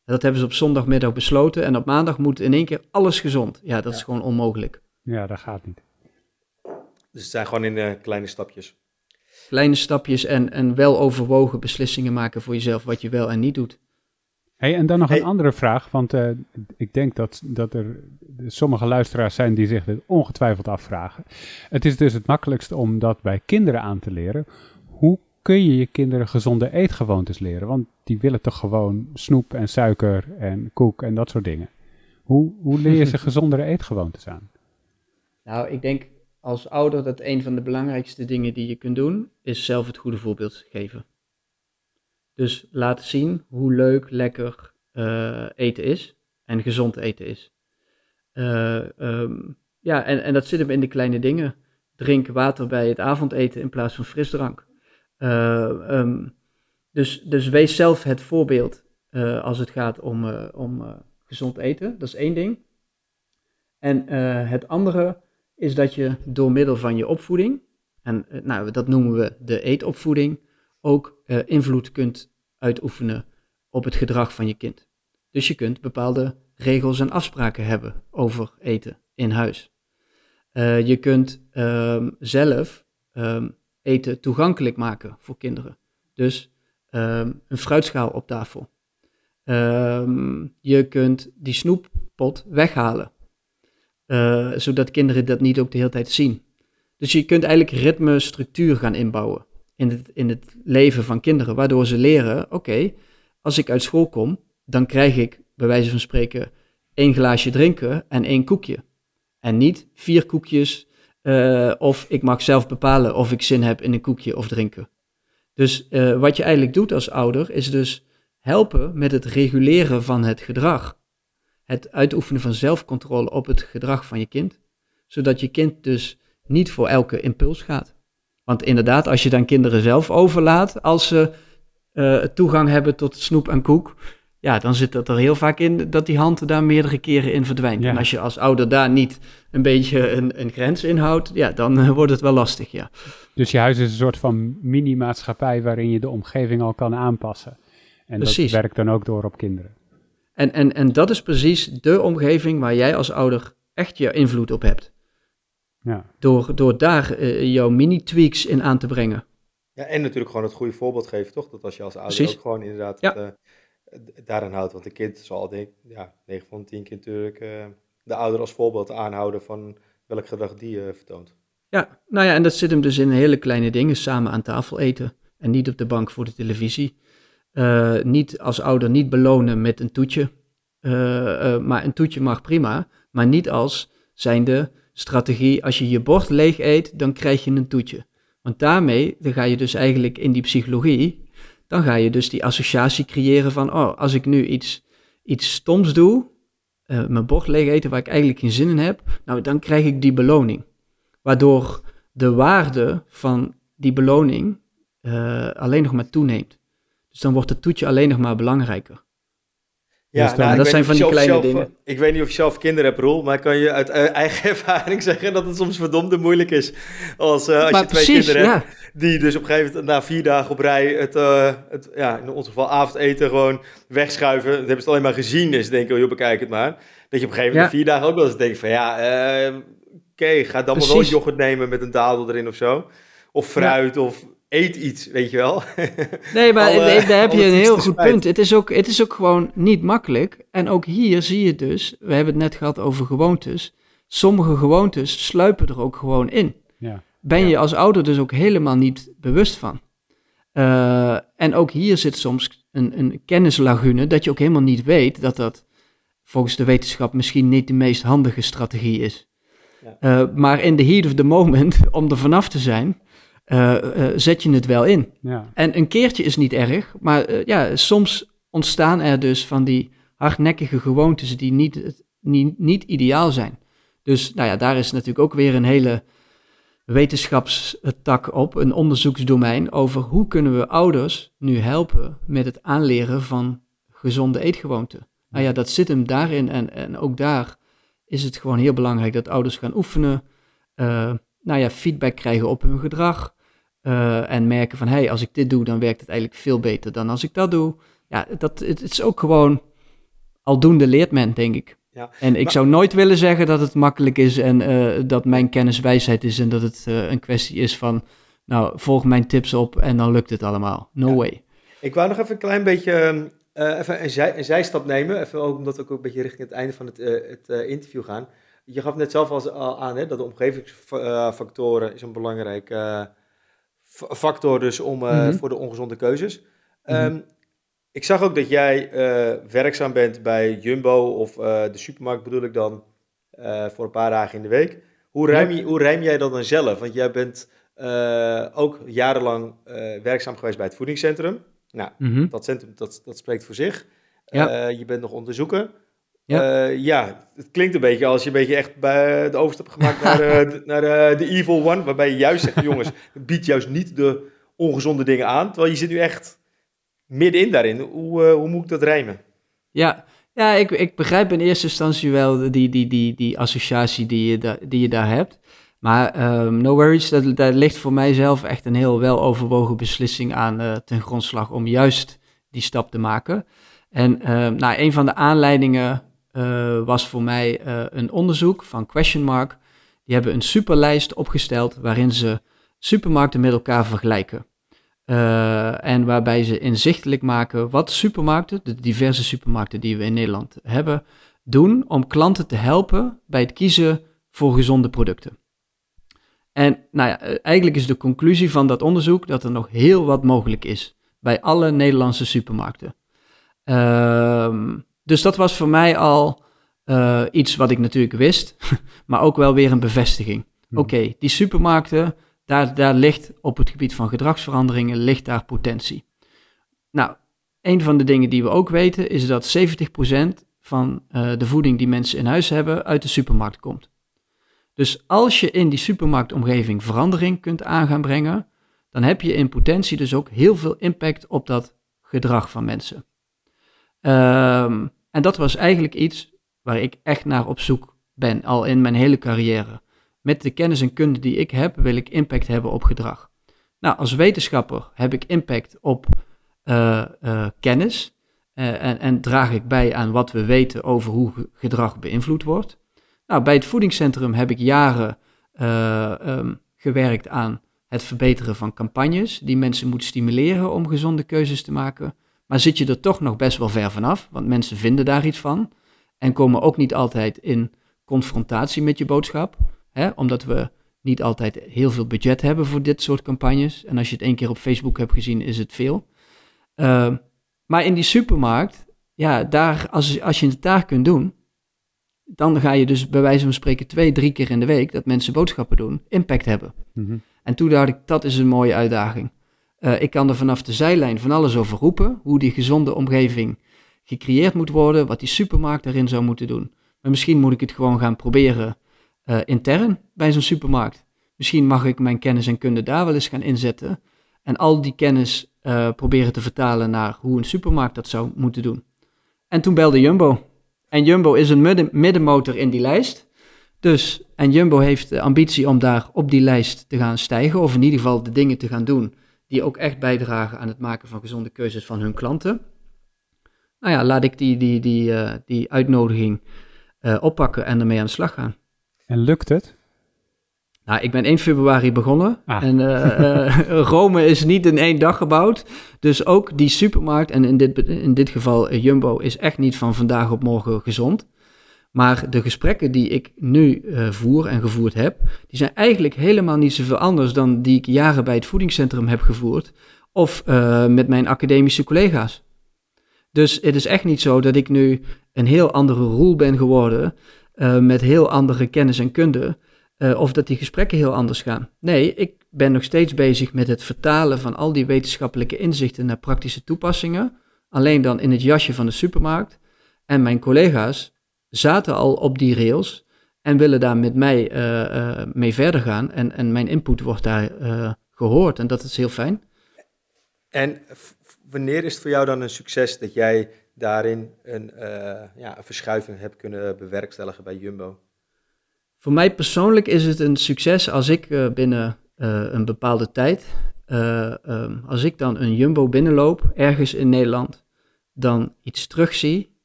Dat hebben ze op zondagmiddag besloten en op maandag moet in één keer alles gezond. Ja, dat ja. is gewoon onmogelijk. Ja, dat gaat niet. Dus het zijn gewoon in uh, kleine stapjes kleine stapjes en, en wel overwogen beslissingen maken voor jezelf wat je wel en niet doet. Hey, en dan nog hey. een andere vraag, want uh, ik denk dat, dat er sommige luisteraars zijn die zich dit ongetwijfeld afvragen. Het is dus het makkelijkst om dat bij kinderen aan te leren. Hoe kun je je kinderen gezonde eetgewoontes leren? Want die willen toch gewoon snoep en suiker en koek en dat soort dingen. Hoe, hoe leer je ze gezondere eetgewoontes aan? Nou, ik denk als ouder dat een van de belangrijkste dingen die je kunt doen, is zelf het goede voorbeeld geven. Dus laten zien hoe leuk, lekker uh, eten is en gezond eten is. Uh, um, ja, en, en dat zit hem in de kleine dingen. Drink water bij het avondeten in plaats van frisdrank. Uh, um, dus, dus wees zelf het voorbeeld eh, als het gaat om, eh, om eh, gezond eten. Dat is één ding. En eh, het andere is dat je door middel van je opvoeding, en eh, nou, dat noemen we de eetopvoeding, ook eh, invloed kunt uitoefenen op het gedrag van je kind. Dus je kunt bepaalde regels en afspraken hebben over eten in huis. Eh, je kunt ehm, zelf ehm, eten toegankelijk maken voor kinderen. Dus ehm, een fruitschaal op tafel. Ehm, je kunt die snoeppot weghalen, eh, zodat kinderen dat niet ook de hele tijd zien. Dus je kunt eigenlijk ritme, structuur gaan inbouwen in het, in het leven van kinderen, waardoor ze leren, oké, als ik uit school kom, dan krijg ik bij wijze van spreken één glaasje drinken en één koekje. En niet vier koekjes, eh, of ik mag zelf bepalen of ik zin heb in een koekje of drinken. Dus eh, wat je eigenlijk doet als ouder, is dus helpen met het reguleren van het gedrag. Het uitoefenen van zelfcontrole op het gedrag van je kind. Zodat je kind dus niet voor elke impuls gaat. Want inderdaad, als je dan kinderen zelf overlaat, als ze eh, toegang hebben tot snoep en koek, ja, dan zit dat er heel vaak in dat die hand daar meerdere keren in verdwijnt. Ja. En als je als ouder daar niet een beetje een, een grens in houdt, ja, dan eh, wordt het wel lastig, ja. Dus je huis is een soort van mini-maatschappij waarin je de omgeving al kan aanpassen. En Precies. dat werkt dan ook door op kinderen. En, en, en dat is precies de omgeving waar jij als ouder echt je invloed op hebt. Ja. Door, door daar eh, jouw mini-tweaks in aan te brengen. Ja, en natuurlijk gewoon het goede voorbeeld geven, toch? Dat als je als ouder Precies. ook gewoon inderdaad Ja. eh, d- daaraan houdt. Want een kind zal, denk ja, 9 van de 10 keer natuurlijk eh, de ouder als voorbeeld aanhouden van welk gedrag die eh, vertoont. Ja, nou ja, en dat zit hem dus in hele kleine dingen. Samen aan tafel eten en niet op de bank voor de televisie. Eh, niet als ouder niet belonen met een toetje. Maar een toetje mag prima, maar niet als zijnde strategie. Als je je bord leeg eet, dan krijg je een toetje. Want daarmee, dan ga je dus eigenlijk in die psychologie, dan ga je dus die associatie creëren van, oh, als ik nu iets, iets stoms doe, eh, mijn bord leeg eten waar ik eigenlijk geen zin in heb, nou, dan krijg ik die beloning. Waardoor de waarde van die beloning eh, alleen nog maar toeneemt. Dus dan wordt het toetje alleen nog maar belangrijker. Ja, Dus dan- nou, ik dat zijn van die zelf- kleine zelf, Ik weet niet of je zelf kinderen hebt, Roel, maar ik kan je uit eh, eigen ervaring zeggen dat het soms verdomde moeilijk is. Als, eh, als maar je twee precies, kinderen ja. hebt, die dus op een gegeven moment na vier dagen op rij het, eh, het ja, in ons geval avondeten gewoon wegschuiven. Dat hebben ze alleen maar gezien, dus denken, oh, joh, bekijk het maar. Dat je op een gegeven moment Ja. na vier dagen ook wel eens denkt van, ja, eh, oké, ga dan maar wel Precies. yoghurt nemen met een dadel erin of zo. Of fruit, of eet iets, weet je wel. Nee, maar Alle- nee, daar heb je een heel goed punt. Het is, ook, het is ook gewoon niet makkelijk. En ook hier zie je dus, we hebben het net gehad over gewoontes. Sommige gewoontes sluipen er ook gewoon in. Ja. Ben Ja. je als ouder dus ook helemaal niet bewust van. Eh, en ook hier zit soms een, een kennislagune dat je ook helemaal niet weet dat dat volgens de wetenschap misschien niet de meest handige strategie is. Ja. Eh, maar in the heat of the moment, om er vanaf te zijn, eh, eh, zet je het wel in. Ja. En een keertje is niet erg, maar eh, ja, soms ontstaan er dus van die hardnekkige gewoontes die niet, niet, niet ideaal zijn. Dus nou ja, daar is natuurlijk ook weer een hele wetenschapstak op, een onderzoeksdomein over hoe kunnen we ouders nu helpen met het aanleren van gezonde eetgewoonten. Nou ja, dat zit hem daarin en, en ook daar is het gewoon heel belangrijk dat ouders gaan oefenen, nou ja, feedback krijgen op hun gedrag. Eh, en merken van, hé, hey, als ik dit doe, dan werkt het eigenlijk veel beter dan als ik dat doe. Ja, dat, het, het is ook gewoon, aldoende leert men, denk ik. Ja. En ik Maar- zou nooit willen zeggen dat het makkelijk is en eh, dat mijn kennis wijsheid is en dat het eh, een kwestie is van, nou, volg mijn tips op en dan lukt het allemaal. No Ja. way. Ik wou nog even een klein beetje even een, zij, een zijstap nemen. Even ook, omdat we ook een beetje richting het einde van het, het interview gaan. Je gaf net zelf al, aan hè, dat de omgevingsfactoren is een belangrijk factor dus om, eh, Mhm. voor de ongezonde keuzes. Mhm. Ehm, ik zag ook dat jij eh, werkzaam bent bij Jumbo of eh, de supermarkt bedoel ik dan voor een paar dagen in de week. Hoe ruim, je, hoe ruim jij dat dan zelf? Want jij bent ook jarenlang werkzaam geweest bij het voedingscentrum. Nou, Mhm. dat centrum, dat, dat spreekt voor zich. Ja. Je bent nog onderzoeker. Ja. Ja. ja, het klinkt een beetje als je een beetje echt bij de overstap gemaakt naar, eh, de, naar eh, de evil one. Waarbij je juist zegt, jongens, bied juist niet de ongezonde dingen aan. Terwijl je zit nu echt middenin daarin. Hoe, uh, hoe moet ik dat rijmen? Ja, ja ik, ik begrijp in eerste instantie wel die, die, die, die associatie die je, da, die je daar hebt. Maar um, no worries, dat, daar ligt voor mijzelf echt een heel weloverwogen beslissing aan uh, ten grondslag om juist die stap te maken. En uh, nou, een van de aanleidingen uh, was voor mij een onderzoek van Question Mark. Die hebben een superlijst opgesteld waarin ze supermarkten met elkaar vergelijken. Uh, en waarbij ze inzichtelijk maken wat supermarkten, de diverse supermarkten die we in Nederland hebben, doen om klanten te helpen bij het kiezen voor gezonde producten. En nou ja, eigenlijk is de conclusie van dat onderzoek dat er nog heel wat mogelijk is bij alle Nederlandse supermarkten. Uh, dus dat was voor mij al uh, iets wat ik natuurlijk wist, maar ook wel weer een bevestiging. Hmm. Oké, die supermarkten, daar, daar ligt op het gebied van gedragsveranderingen, ligt daar potentie. Nou, een van de dingen die we ook weten is dat 70% van uh, de voeding die mensen in huis hebben uit de supermarkt komt. Dus als je in die supermarktomgeving verandering kunt aan gaan brengen, dan heb je in potentie dus ook heel veel impact op dat gedrag van mensen. Um, en dat was eigenlijk iets waar ik echt naar op zoek ben, al in mijn hele carrière. Met de kennis en kunde die ik heb, wil ik impact hebben op gedrag. Nou, als wetenschapper heb ik impact op uh, uh, kennis uh, en, en, draag ik bij aan wat we weten over hoe gedrag beïnvloed wordt. Nou, bij het voedingscentrum heb ik jaren um, gewerkt aan het verbeteren van campagnes die mensen moeten stimuleren om gezonde keuzes te maken. Maar zit je er toch nog best wel ver vanaf, want mensen vinden daar iets van en komen ook niet altijd in confrontatie met je boodschap, hè, omdat we niet altijd heel veel budget hebben voor dit soort campagnes. En als je het één keer op Facebook hebt gezien, is het veel. Uh, maar in die supermarkt, ja, daar, als, als je het daar kunt doen, dan ga je dus bij wijze van spreken twee, drie keer in de week dat mensen boodschappen doen, impact hebben. Mm -hmm. En toen dacht ik, dat is een mooie uitdaging. Uh, ik kan er vanaf de zijlijn van alles over roepen, hoe die gezonde omgeving gecreëerd moet worden, wat die supermarkt daarin zou moeten doen. Maar misschien moet ik het gewoon gaan proberen uh, intern bij zo'n supermarkt. Misschien mag ik mijn kennis en kunde daar wel eens gaan inzetten en al die kennis uh, proberen te vertalen naar hoe een supermarkt dat zou moeten doen. En toen belde Jumbo. En Jumbo is een midden middenmotor in die lijst. Dus, en Jumbo heeft de ambitie om daar op die lijst te gaan stijgen, of in ieder geval de dingen te gaan doen die ook echt bijdragen aan het maken van gezonde keuzes van hun klanten. Nou ja, laat ik die, die, die, uh, die uitnodiging uh, oppakken en ermee aan de slag gaan. En lukt het? Nou, ik ben 1 februari begonnen ah. en uh, Rome is niet in één dag gebouwd. Dus ook die supermarkt, en in dit, in dit geval Jumbo, is echt niet van vandaag op morgen gezond. Maar de gesprekken die ik nu uh, voer en gevoerd heb, die zijn eigenlijk helemaal niet zoveel anders dan die ik jaren bij het voedingscentrum heb gevoerd of uh, met mijn academische collega's. Dus het is echt niet zo dat ik nu een heel andere rol ben geworden uh, met heel andere kennis en kunde, of dat die gesprekken heel anders gaan. Nee, ik ben nog steeds bezig met het vertalen van al die wetenschappelijke inzichten naar praktische toepassingen, alleen dan in het jasje van de supermarkt. En mijn collega's zaten al op die rails en willen daar met mij uh, uh, mee verder gaan. En, en mijn input wordt daar uh, gehoord en dat is heel fijn. En wanneer is het voor jou dan een succes dat jij daarin een, ja, een verschuiving hebt kunnen bewerkstelligen bij Jumbo? Voor mij persoonlijk is het een succes als ik binnen een bepaalde tijd, um, als ik dan een Jumbo binnenloop ergens in Nederland, dan iets terugzie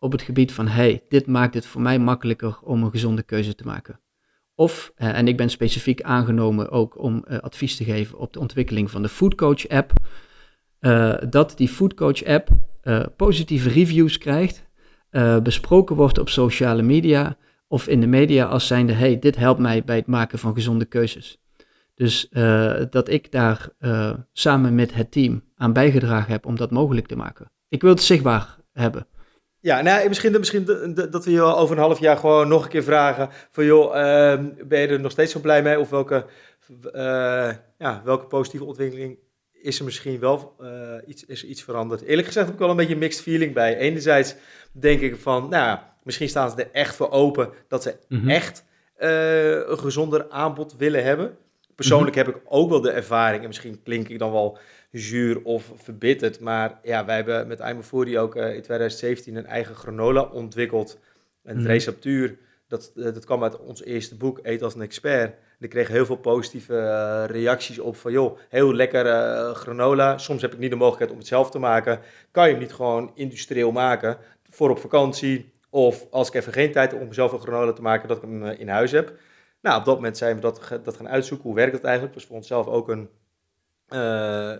op het gebied van, hey, dit maakt het voor mij makkelijker om een gezonde keuze te maken. Of, eh, en ik ben specifiek aangenomen ook om uh, advies te geven op de ontwikkeling van de Foodcoach app, uh, dat die Foodcoach app positieve reviews krijgt, besproken wordt op sociale media of in de media als zijnde, hey, dit helpt mij bij het maken van gezonde keuzes. Dus dat ik daar samen met het team aan bijgedragen heb om dat mogelijk te maken. Ik wil het zichtbaar hebben. Ja, nou, misschien, misschien dat we je over een half jaar gewoon nog een keer vragen van joh, uh, ben je er nog steeds zo blij mee? Of welke, uh, ja, welke positieve ontwikkeling is er misschien wel uh, iets, is iets veranderd? Eerlijk gezegd heb ik wel een beetje een mixed feeling bij. Enerzijds denk ik van, nou, misschien staan ze er echt voor open dat ze mm -hmm. echt een gezonder aanbod willen hebben. Persoonlijk mm -hmm. heb ik ook wel de ervaring, en misschien klink ik dan wel zuur of verbitterd. Maar ja, wij hebben met Aimofori ook uh, in 2017 een eigen granola ontwikkeld. En het mm. receptuur, dat, dat kwam uit ons eerste boek, Eet als een expert. En ik kreeg heel veel positieve reacties op van, joh, heel lekker granola. Soms heb ik niet de mogelijkheid om het zelf te maken. Kan je hem niet gewoon industrieel maken voor op vakantie of als ik even geen tijd heb om zelf een granola te maken, dat ik hem eh, in huis heb. Nou, op dat moment zijn we dat, dat gaan uitzoeken. Hoe werkt dat eigenlijk? Dat was voor onszelf ook een,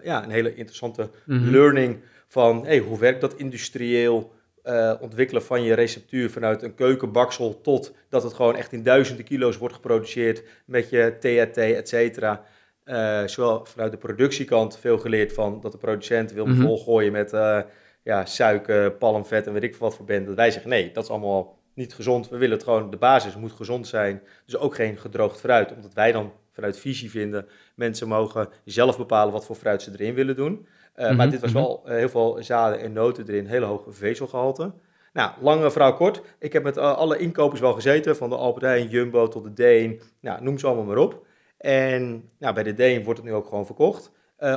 ja, een hele interessante mhm. learning van hey, hoe werkt dat industrieel uh, ontwikkelen van je receptuur vanuit een keukenbaksel tot dat het gewoon echt in duizenden kilo's wordt geproduceerd met je THT, et cetera. Uh, zowel vanuit de productiekant veel geleerd van dat de producent wil me mm volgooien met ja, suiker, palmvet en weet ik wat voor bent. Dat wij zeggen, nee, dat is allemaal niet gezond. We willen het gewoon, de basis moet gezond zijn. Dus ook geen gedroogd fruit, omdat wij dan vanuit visie vinden, mensen mogen zelf bepalen wat voor fruit ze erin willen doen. Uh, Maar mhm, dit was mhm. wel uh, heel veel zaden en noten erin, hele hoge vezelgehalte. Nou, lange verhaal kort. Ik heb met uh, alle inkopers wel gezeten, van de Albert Heijn, Jumbo tot de Deen. Nou, noem ze allemaal maar op. En nou, bij de Deen wordt het nu ook gewoon verkocht.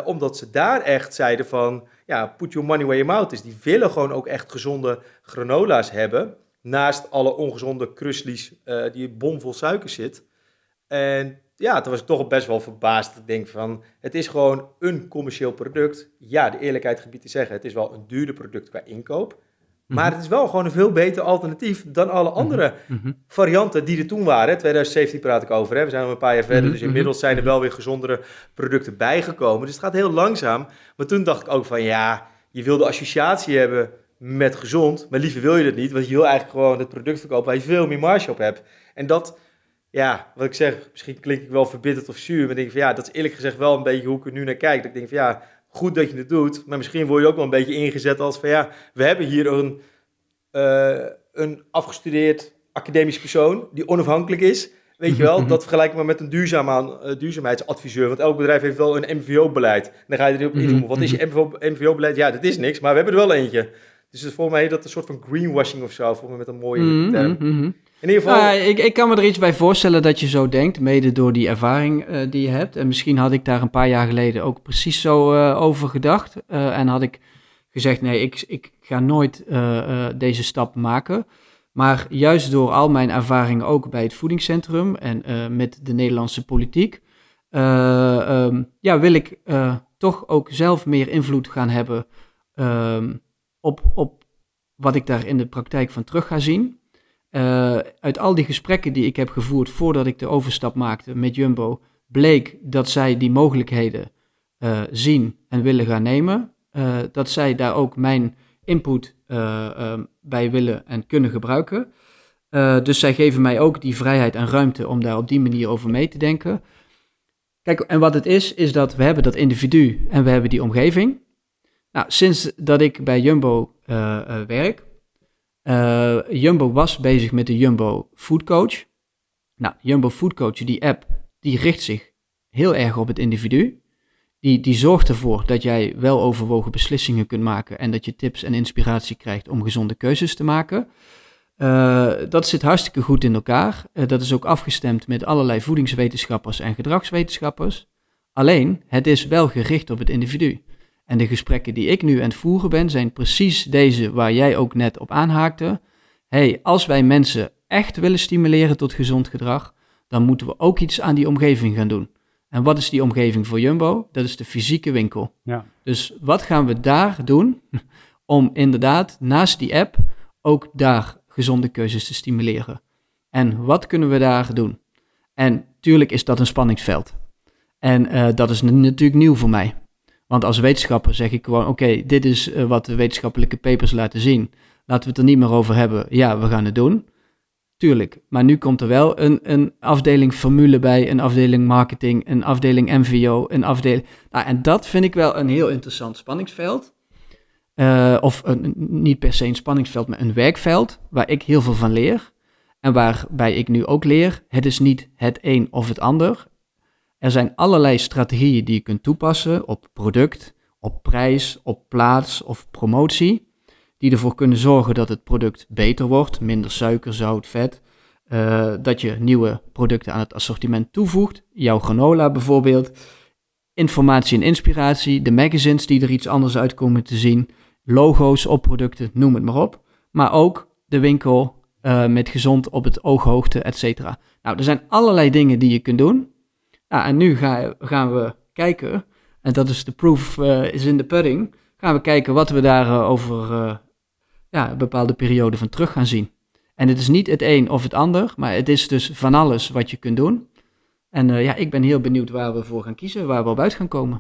Omdat ze daar echt zeiden van, ja, put your money where your mouth is. Die willen gewoon ook echt gezonde granola's hebben. Naast alle ongezonde kruslies die bomvol suiker zit. En ja, toen was ik toch best wel verbaasd. Ik denk van, het is gewoon een commercieel product. Ja, de eerlijkheid gebied te zeggen, het is wel een duurder product qua inkoop. Maar mhm. het is wel gewoon een veel beter alternatief dan alle mhm. andere mhm. varianten die er toen waren. 2017 praat ik over, hè. we zijn al een paar jaar verder. Dus inmiddels zijn er wel weer gezondere producten bijgekomen. Dus het gaat heel langzaam. Maar toen dacht ik ook van ja, je wil de associatie hebben met gezond. Maar liever wil je dat niet, want je wil eigenlijk gewoon het product verkopen waar je veel meer marge op hebt. En dat, ja, wat ik zeg, misschien klink ik wel verbitterd of zuur. Maar ik denk van ja, dat is eerlijk gezegd wel een beetje hoe ik er nu naar kijk. Dat ik denk van ja, goed dat je het doet. Maar misschien word je ook wel een beetje ingezet als van ja, we hebben hier een, uh, een afgestudeerd academisch persoon die onafhankelijk is. Weet je wel, dat vergelijk ik maar met een duurzaam aan, uh, duurzaamheidsadviseur. Want elk bedrijf heeft wel een MVO-beleid. Dan ga je erop inzoomen. Mhm. Wat is je MVO-beleid? Ja, dat is niks, maar we hebben er wel eentje. Dus voor mij dat een soort van greenwashing of zo, voor me met een mooie mm term. In ieder geval... Uh, ik, ik kan me er iets bij voorstellen dat je zo denkt, mede door die ervaring uh, die je hebt. En misschien had ik daar een paar jaar geleden ook precies zo uh, over gedacht. en had ik gezegd, nee, ik, ik ga nooit deze stap maken. Maar juist door al mijn ervaringen ook bij het voedingscentrum en met de Nederlandse politiek... Um, ja, wil ik toch ook zelf meer invloed gaan hebben um, op, op wat ik daar in de praktijk van terug ga zien. Uh, uit al die gesprekken die ik heb gevoerd voordat ik de overstap maakte met Jumbo, bleek dat zij die mogelijkheden uh, zien en willen gaan nemen. Uh, dat zij daar ook mijn input bij willen en kunnen gebruiken. dus zij geven mij ook die vrijheid en ruimte om daar op die manier over mee te denken. Kijk, en wat het is, is dat we hebben dat individu en we hebben die omgeving. Nou, sinds dat ik bij Jumbo werk, uh, Jumbo was bezig met de Jumbo Food Coach. Nou, Jumbo Food Coach, die app, die richt zich heel erg op het individu. Die, die zorgt ervoor dat jij wel overwogen beslissingen kunt maken en dat je tips en inspiratie krijgt om gezonde keuzes te maken. Uh, dat zit hartstikke goed in elkaar. Uh, dat is ook afgestemd met allerlei voedingswetenschappers en gedragswetenschappers. Alleen, het is wel gericht op het individu. En de gesprekken die ik nu aan het voeren ben, zijn precies deze waar jij ook net op aanhaakte. hey, als wij mensen echt willen stimuleren tot gezond gedrag, dan moeten we ook iets aan die omgeving gaan doen. En wat is die omgeving voor Jumbo? Dat is de fysieke winkel. Ja. Dus wat gaan we daar doen om inderdaad naast die app ook daar gezonde keuzes te stimuleren? En wat kunnen we daar doen? En tuurlijk is dat een spanningsveld. En uh, dat is natuurlijk nieuw voor mij. Want als wetenschapper zeg ik gewoon: oké, dit is uh, wat de wetenschappelijke papers laten zien. Laten we het er niet meer over hebben. Ja, we gaan het doen. Tuurlijk. Maar nu komt er wel een, een afdeling formule bij, een afdeling marketing, een afdeling MVO, een afdeling. Nou, en dat vind ik wel een heel interessant spanningsveld. Uh, of een, niet per se een spanningsveld, maar een werkveld waar ik heel veel van leer. En waarbij ik nu ook leer: het is niet het een of het ander. Er zijn allerlei strategieën die je kunt toepassen op product, op prijs, op plaats of promotie, die ervoor kunnen zorgen dat het product beter wordt, minder suiker, zout, vet. Uh, dat je nieuwe producten aan het assortiment toevoegt, jouw granola bijvoorbeeld. informatie en inspiratie, de magazines die er iets anders uit komen te zien, logo's op producten, noem het maar op. Maar ook de winkel uh, met gezond op het ooghoogte, et cetera. Nou, er zijn allerlei dingen die je kunt doen. En nu ga, gaan we kijken, en dat is de proof uh, is in the pudding, gaan we kijken wat we daar uh, over ja, een bepaalde periode van terug gaan zien. En het is niet het een of het ander, maar het is dus van alles wat je kunt doen. En ja, ik ben heel benieuwd waar we voor gaan kiezen, waar we op uit gaan komen.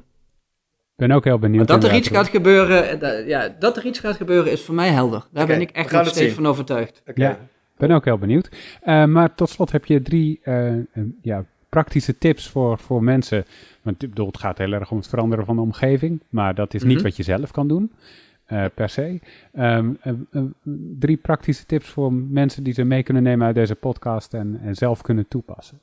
Ik ben ook heel benieuwd. Maar dat er iets gaat gebeuren, ja, dat er iets gaat gebeuren is voor mij helder. Daar ben ik echt nog steeds van overtuigd. Okay. Ja, ben ook heel benieuwd. Uh, maar tot slot heb je drie uh, ja, praktische tips voor, voor mensen. Want bedoel, het gaat heel erg om het veranderen van de omgeving, maar dat is niet mm -hmm. wat je zelf kan doen. Uh, per se. Um, drie praktische tips voor mensen die ze mee kunnen nemen uit deze podcast en, en zelf kunnen toepassen.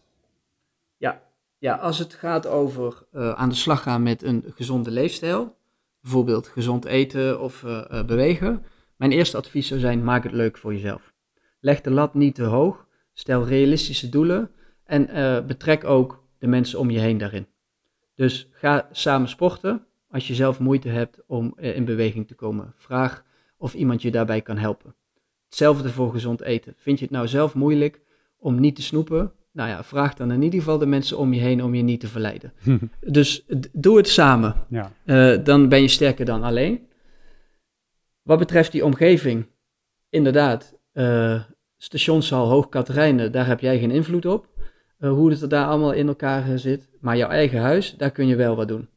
Ja, ja, als het gaat over aan de slag gaan met een gezonde leefstijl, bijvoorbeeld gezond eten of bewegen. Mijn eerste advies zou zijn: maak het leuk voor jezelf. Leg de lat niet te hoog. Stel realistische doelen. En uh, betrek ook de mensen om je heen daarin. Dus ga samen sporten. Als je zelf moeite hebt om uh, in beweging te komen, vraag of iemand je daarbij kan helpen. Hetzelfde voor gezond eten. Vind je het nou zelf moeilijk om niet te snoepen? Nou ja, vraag dan in ieder geval de mensen om je heen om je niet te verleiden. dus doe het samen. Ja. Uh, dan ben je sterker dan alleen. Wat betreft die omgeving, inderdaad, uh, stationshal Hoog Katerijnen, daar heb jij geen invloed op. Uh, hoe het er daar allemaal in elkaar zit. Maar jouw eigen huis, daar kun je wel wat doen.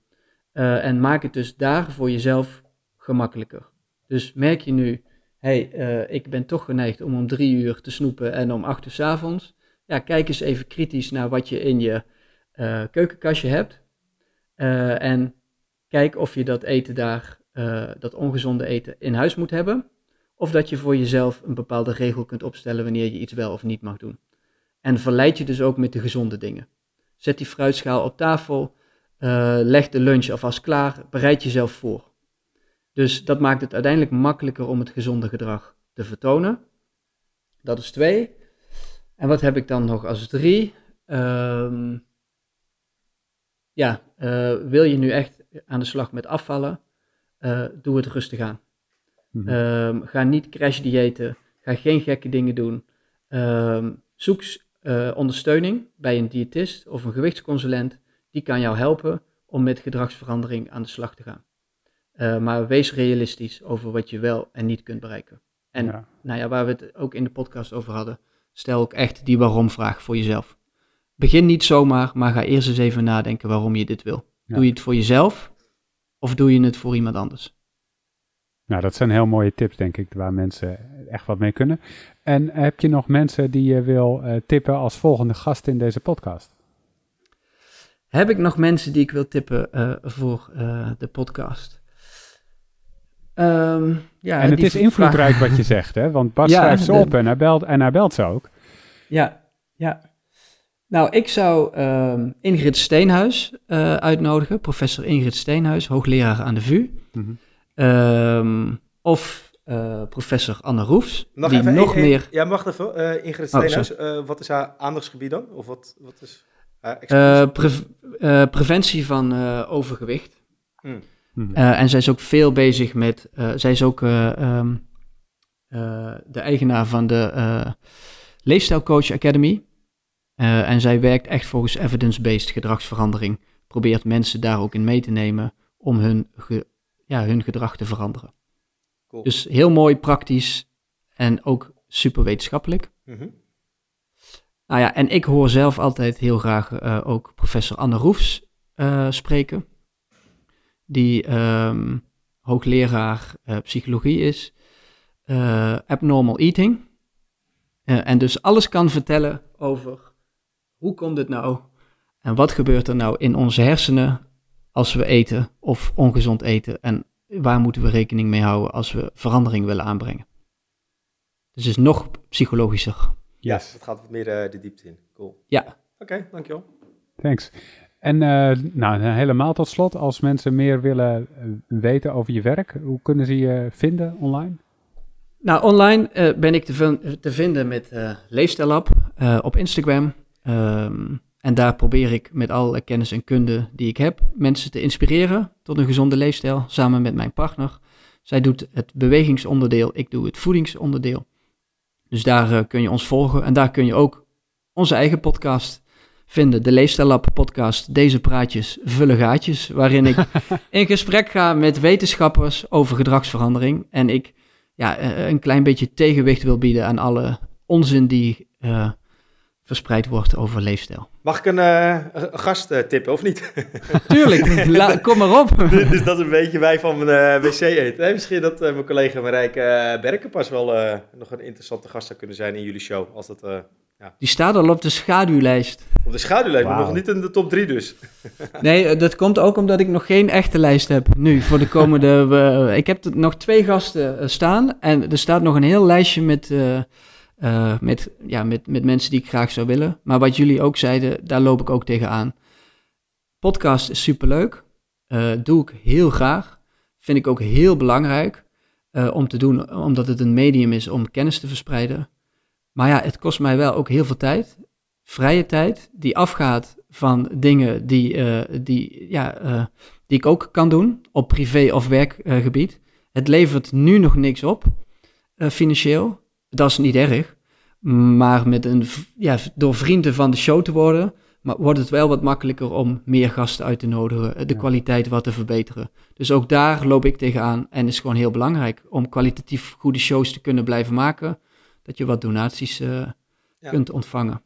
Uh, en maak het dus daar voor jezelf gemakkelijker. Dus merk je nu, hey, ik ben toch geneigd om om drie uur te snoepen en om acht uur s avonds. Ja, kijk eens even kritisch naar wat je in je keukenkastje hebt. en kijk of je dat eten daar, dat ongezonde eten, in huis moet hebben. Of dat je voor jezelf een bepaalde regel kunt opstellen wanneer je iets wel of niet mag doen. En verleid je dus ook met de gezonde dingen. Zet die fruitschaal op tafel, uh, leg de lunch alvast klaar, bereid jezelf voor. Dus dat maakt het uiteindelijk makkelijker om het gezonde gedrag te vertonen. Dat is twee. En wat heb ik dan nog als drie? Um, ja, uh, wil je nu echt aan de slag met afvallen? Uh, doe het rustig aan. Mm -hmm. ga niet crash diëten. Ga geen gekke dingen doen. Um, zoek uh, ondersteuning bij een diëtist of een gewichtsconsulent. Die kan jou helpen om met gedragsverandering aan de slag te gaan. Uh, maar wees realistisch over wat je wel en niet kunt bereiken. En ja. Nou ja, waar we het ook in de podcast over hadden, stel ook echt die waarom-vraag voor jezelf. Begin niet zomaar, maar ga eerst eens even nadenken waarom je dit wil. Ja. Doe je het voor jezelf of doe je het voor iemand anders? Nou, dat zijn heel mooie tips, denk ik, waar mensen echt wat mee kunnen. En heb je nog mensen die je wil uh, tippen als volgende gast in deze podcast? Heb ik nog mensen die ik wil tippen uh, voor uh, de podcast? Um, ja, en het is invloedrijk wat je zegt, hè? Want Bas ja, schrijft ze op en hij, belt, en hij belt ze ook. Ja, ja. Nou, ik zou um, Ingrid Steenhuis uitnodigen, professor Ingrid Steenhuis, hoogleraar aan de VU. Mm -hmm. Um, of uh, professor Anne Roefs, mag die even, nog een, meer... Ja, wacht even. Uh, Ingrid Steenhuis, oh, uh, wat is haar aandachtsgebied dan? Of wat, wat is pre preventie van overgewicht. Hmm. Hmm. en zij is ook veel bezig met... zij is ook um, de eigenaar van de Leefstijlcoach Academy. en zij werkt echt volgens evidence-based gedragsverandering. Probeert mensen daar ook in mee te nemen om hun ge ja, hun gedrag te veranderen. Cool. Dus heel mooi, praktisch en ook super wetenschappelijk. Mm -hmm. Nou ja, en ik hoor zelf altijd heel graag uh, ook professor Anne Roefs uh, spreken, die um, hoogleraar uh, psychologie is, abnormal eating, en dus alles kan vertellen over hoe komt het nou en wat gebeurt er nou in onze hersenen als we eten of ongezond eten en waar moeten we rekening mee houden als we verandering willen aanbrengen. Dus het is nog psychologischer. Ja, yes. het gaat wat meer uh, de diepte in. Cool. Ja. Oké, okay, dankjewel. Thanks. En uh, nou, helemaal tot slot, als mensen meer willen uh, weten over je werk, hoe kunnen ze je vinden online? Nou, online uh, ben ik te, te vinden met Leefstijllab op Instagram. Um, En daar probeer ik met alle kennis en kunde die ik heb mensen te inspireren tot een gezonde leefstijl samen met mijn partner. Zij doet het bewegingsonderdeel, ik doe het voedingsonderdeel. Dus daar uh, kun je ons volgen en daar kun je ook onze eigen podcast vinden. De Leefstijllab podcast, deze praatjes vullen gaatjes, waarin ik in gesprek ga met wetenschappers over gedragsverandering. En ik ja, uh, een klein beetje tegenwicht wil bieden aan alle onzin die uh, verspreid wordt over leefstijl. Mag ik een, uh, een gast uh, tippen, of niet? Tuurlijk, La, kom maar op. dus, dus dat is een beetje wij van mijn wc eten. Hey, misschien dat mijn collega Marijke Berkenpas wel nog een interessante gast zou kunnen zijn in jullie show. Als dat, ja. Die staat al op de schaduwlijst. Op de schaduwlijst, wow. maar nog niet in de top 3 dus. nee, dat komt ook omdat ik nog geen echte lijst heb nu voor de komende... ik heb nog twee gasten staan en er staat nog een heel lijstje met... Uh, met, ja, met, met mensen die ik graag zou willen. Maar wat jullie ook zeiden, daar loop ik ook tegenaan. Podcast is superleuk. Uh, doe ik heel graag. Vind ik ook heel belangrijk uh, om te doen, omdat het een medium is om kennis te verspreiden. Maar ja, het kost mij wel ook heel veel tijd. Vrije tijd, die afgaat van dingen die, die, ja, die ik ook kan doen op privé- of werkgebied. het levert nu nog niks op, financieel. Dat is niet erg. Maar met een, ja, door vrienden van de show te worden, maar wordt het wel wat makkelijker om meer gasten uit te nodigen, de kwaliteit wat te verbeteren. Dus ook daar loop ik tegenaan en is gewoon heel belangrijk om kwalitatief goede shows te kunnen blijven maken, dat je wat donaties uh, ja. kunt ontvangen.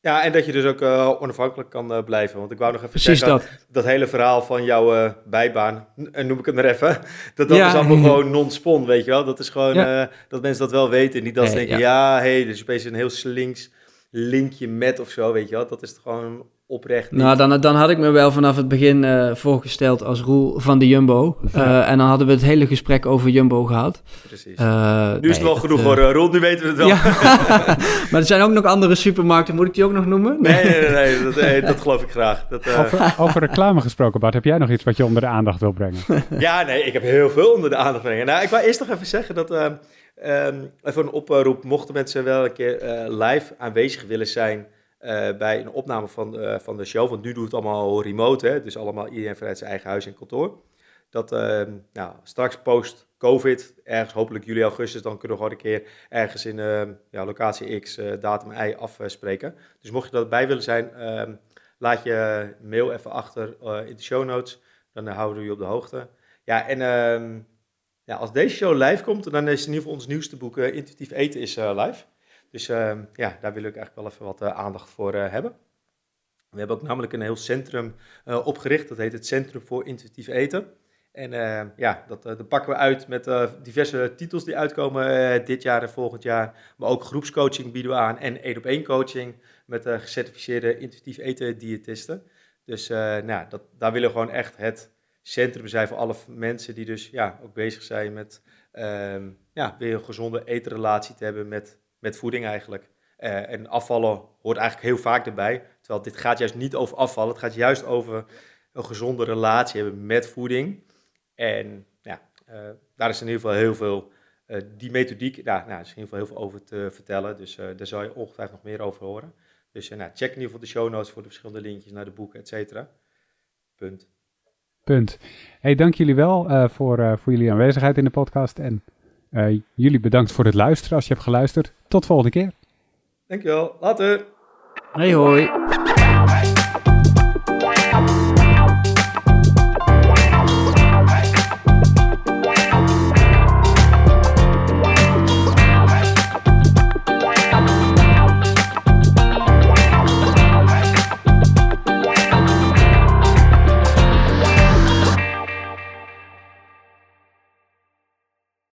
Ja, en dat je dus ook uh, onafhankelijk kan uh, blijven. Want ik wou nog even Precies zeggen, dat. dat hele verhaal van jouw uh, bijbaan, noem ik het maar even, dat dat ja. is allemaal gewoon non-spon, weet je wel. Dat is gewoon, ja. dat mensen dat wel weten. Niet dat ze denken, ja, hé, hey, is opeens een heel slinks linkje met of zo, weet je wel. Dat is gewoon oprecht Nou, dan, dan had ik me wel vanaf het begin uh, voorgesteld als Roel van de Jumbo. Uh, en dan hadden we het hele gesprek over Jumbo gehad. Precies. Uh, nu is het wel genoeg hoor, Roel, nu weten we het wel. Ja. maar er zijn ook nog andere supermarkten, moet ik die ook nog noemen? Nee, nee, nee, nee dat, nee, dat geloof ik graag. Dat, over, over, reclame gesproken, Bart, heb jij nog iets wat je onder de aandacht wil brengen? ja, nee, ik heb heel veel onder de aandacht brengen. Nou, ik wou eerst nog even zeggen dat... Um, even een oproep, mochten mensen wel een keer live aanwezig willen zijn uh, bij een opname van, uh, van de show. Want nu doet het allemaal remote, hè, dus allemaal iedereen vanuit zijn eigen huis en kantoor. Dat uh, nou, straks post-COVID, ergens hopelijk juli, augustus, dan kunnen we gewoon een keer ergens in ehm, ja, locatie X, eh, datum Y afspreken. Dus mocht je daarbij willen zijn, ehm, laat je mail even achter in de show notes. Dan houden we je op de hoogte. Ja, en ja, als deze show live komt, dan is in ieder geval ons nieuwste boek Intuïtief Eten is live. Dus uh, ja, daar wil ik eigenlijk wel even wat uh, aandacht voor uh, hebben. We hebben ook namelijk een heel centrum opgericht, dat heet het Centrum voor Intuïtief Eten. En ja, dat, dat, pakken we uit met diverse titels die uitkomen dit jaar en volgend jaar. Maar ook groepscoaching bieden we aan en één op één coaching met gecertificeerde intuïtief eten diëtisten. Dus nou, dat, daar willen we gewoon echt het centrum zijn voor alle mensen die dus ja, ook bezig zijn met ehm, ja, weer een gezonde etenrelatie te hebben met met voeding eigenlijk. Uh, en afvallen hoort eigenlijk heel vaak erbij. Terwijl dit gaat juist niet over afvallen. Het gaat juist over een gezonde relatie hebben met voeding. En ja, uh, daar is in ieder geval heel veel, uh, die methodiek, nou, nou, is in ieder geval heel veel over te vertellen. Dus daar zal je ongetwijfeld nog meer over horen. Dus nou, check in ieder geval de show notes voor de verschillende linkjes naar de boeken, et cetera. Punt. Punt. Hey, dank jullie wel voor, voor jullie aanwezigheid in de podcast. En uh, jullie bedankt voor het luisteren als je hebt geluisterd. Tot volgende keer. Dankjewel. Later. Hey hoi.